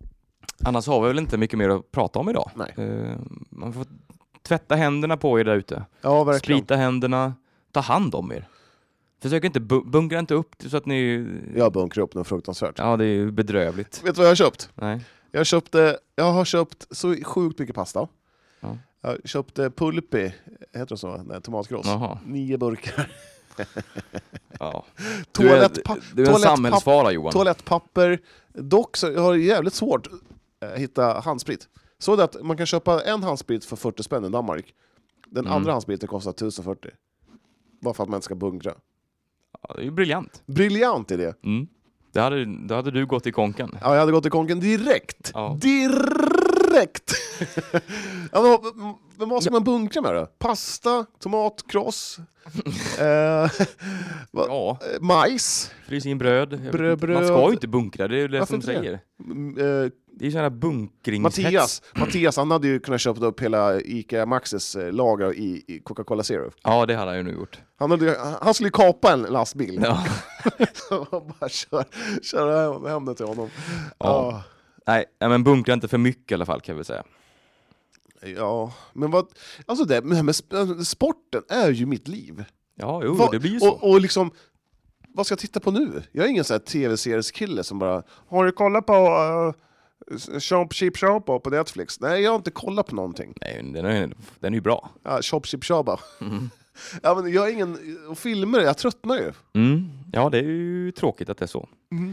annars har vi väl inte mycket mer att prata om idag. Nej. Eh, man får tvätta händerna på er där ute. Ja, verkligen. Sprita händerna. Ta hand om er. Försök inte, bu- bunkra inte upp så att ni... Jag bunkrar upp något fruktansvärt. Ja, det är ju bedrövligt. Vet du vad jag har köpt? Nej. Jag, köpte, jag har köpt så sjukt mycket pasta. Ja. Jag köpte Pulpi, heter det så? Nej, tomatkross. Jaha. Nio burkar. Ja. Du är, du är en samhällsfara Johan. Toalettpapper. Dock så har jag jävligt svårt att hitta handsprit. Så det att man kan köpa en handsprit för 40 spänn i Danmark. Den Mm. andra handspriten kostar 1040. Bara för att man inte ska bunkra. Ja, det är ju briljant. Briljant idé! Mm. Det hade, då hade du gått i konken. Ja, jag hade gått i konken direkt. Ja. Direkt! ja, men, vad- men vad ska man bunkra med då? Pasta, tomatkross, eh, va- Ja, eh, majs. frys in bröd. Jag vet Bröd, inte, Man bröd. ska ju inte bunkra, det är ju det Varför som inte det? säger. Mm, eh, Det är ju sån här bunkrings... Mattias, Mattias han hade ju kunnat köpa upp hela Ica Maxis eh, lager i, i Coca-Cola Zero. Ja, det hade han ju nu gjort. Han, hade, ju- han skulle ju kapa en lastbil. Ja. Så bara kör, köra hem, hem det till honom. Ja. Ja. Nej, men bunkra inte för mycket i alla fall kan jag väl säga. Ja, men vad... Alltså det, men sp- sporten är ju mitt liv. Ja, jo, Vad- det blir ju så. Och, och liksom, vad ska jag titta på nu? Jag är ingen sån här tv-serieskille som bara Har du kollat på uh, Shop Cheap Shop på Netflix? Nej, jag har inte kollat på någonting. Nej, den är, den är ju bra. Ja, Shop Cheap Shop. Mm. Ja, men jag är ingen... Och filmer, jag tröttnar ju. Mm. Ja, det är ju tråkigt att det är så.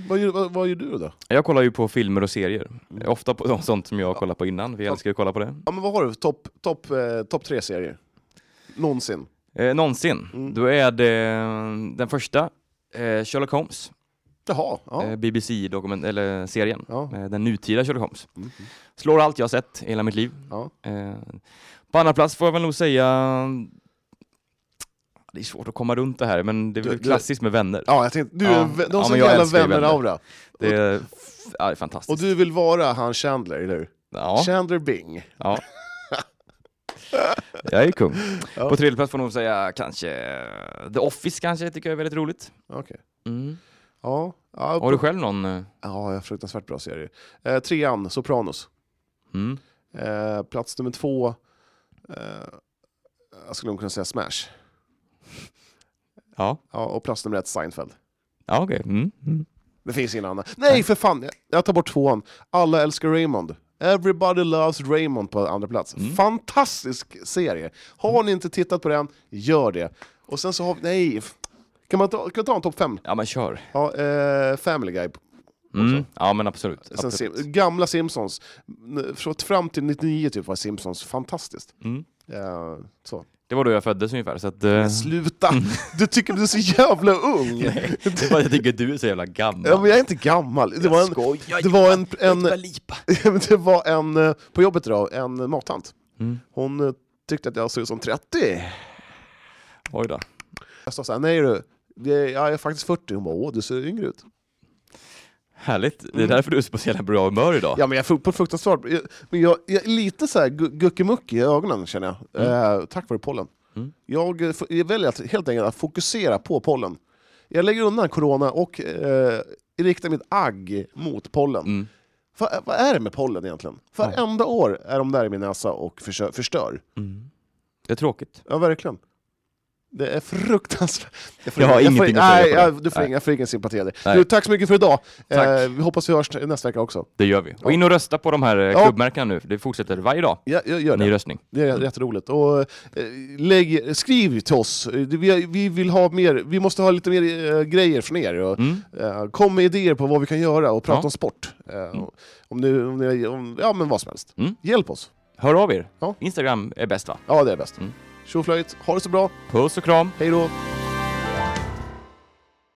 Vad, gör, vad, vad gör du då? Jag kollar ju på filmer och serier. Ofta på sånt som jag kollar på innan. Vi Ja. älskar att kolla på det. Ja, men vad har du? Topp top, eh, top tre serier? Någonsin? Eh, någonsin. Mm. Då är det den första, eh, Sherlock Holmes. Jaha, ja. Eh, BBC-dokument, eller serien. ja. Eh, den nutida Sherlock Holmes. Mm. Slår allt jag har sett i hela mitt liv. ja. Eh, på andra plats får jag väl nog säga det är svårt att komma runt det här, men det är Du- väl klassiskt med vänner. Ja, jag tänkte, du Ja. är, vä- de Ja, som ju vänner-aura. Det är, ja, det är Och fantastiskt. du vill vara han Chandler, eller hur? Ja, Chandler Bing. ja. Jag är kung. Ja. På tredje plats får jag nog säga kanske The Office kanske, tycker jag är väldigt roligt. Okej. Mm. Ja, ja, Har du själv någon? eh, ja, jag har fruktansvärt bra serie. Eh, trean, Sopranos. Mm. Eh, plats nummer två, eh, jag skulle nog kunna säga Smash. Ja, Ja, och plats nummer ett, Seinfeld. ja okej. Mm. Mm. Det finns ingen annan. Nej, för fan! Jag- Jag tar bort tvåan. Alla älskar Raymond. Everybody loves Raymond på andra plats. Mm. Fantastisk serie! Har ni inte tittat på den, gör det. Och sen så har vi, nej, kan man ta, kan ta en topp fem? Ja men kör. Ja, eh, Family Guy. Mm. Ja men absolut. Sen absolut. Sim, gamla Simpsons. Från fram till 99 typ var Simpsons fantastiskt. Mm. Eh, så. Det var då jag föddes ungefär, så att... eh, Men sluta! Du tycker du är så jävla ung! Nej, det är bara jag tycker du är så jävla gammal. Ja, men jag är inte gammal. Det var en, skojar det var en, en, en... det var en, eh, på jobbet idag, en mattant. Mm. Hon eh, tyckte att jag såg ut som 30. Oj då. Jag sa såhär, nej du, det, jag är faktiskt 40. Hon bara, åh du ser yngre ut. Härligt. Det är Mm. därför du är så på så jävla bra humör idag. Ja men jag är på fruktansvärt, men jag, jag är lite såhär gu- guckimucki i ögonen känner jag. Eh, tack vare pollen. Mm. Jag, eh, jag väljer att, helt enkelt att fokusera på pollen. Jag lägger undan corona och eh, riktar mitt agg mot pollen. Mm. Vad, vad är det med pollen egentligen? Varenda år är de där i min näsa och försö- förstör. Mm. Det är tråkigt. Ja, verkligen. Det är fruktansvärt. Jag har får, ingenting att säga nej, på det. jag, du får Nej. inga, jag får ingen sympati. Du, tack så mycket för idag. Eh, vi hoppas vi hörs nästa vecka också. Det gör vi. Och in och rösta på de här eh, Ja. klubbmärkena nu. Det fortsätter varje dag. Ja, jag gör Ny det. röstning. Det är jätteroligt. Och, eh, lägg, skriv till oss. Vi, vi, vill ha mer, vi måste ha lite mer eh, grejer från er. Och, Mm. eh, kom med idéer på vad vi kan göra och prata Ja. om sport. Eh, om ni, om ni, om, ja, men vad som helst. Mm. Hjälp oss. Hör av er. Ja. Instagram är bäst va? Ja, det är bäst. Tjoflöjt, ha det så bra. Puss och kram. Hej då!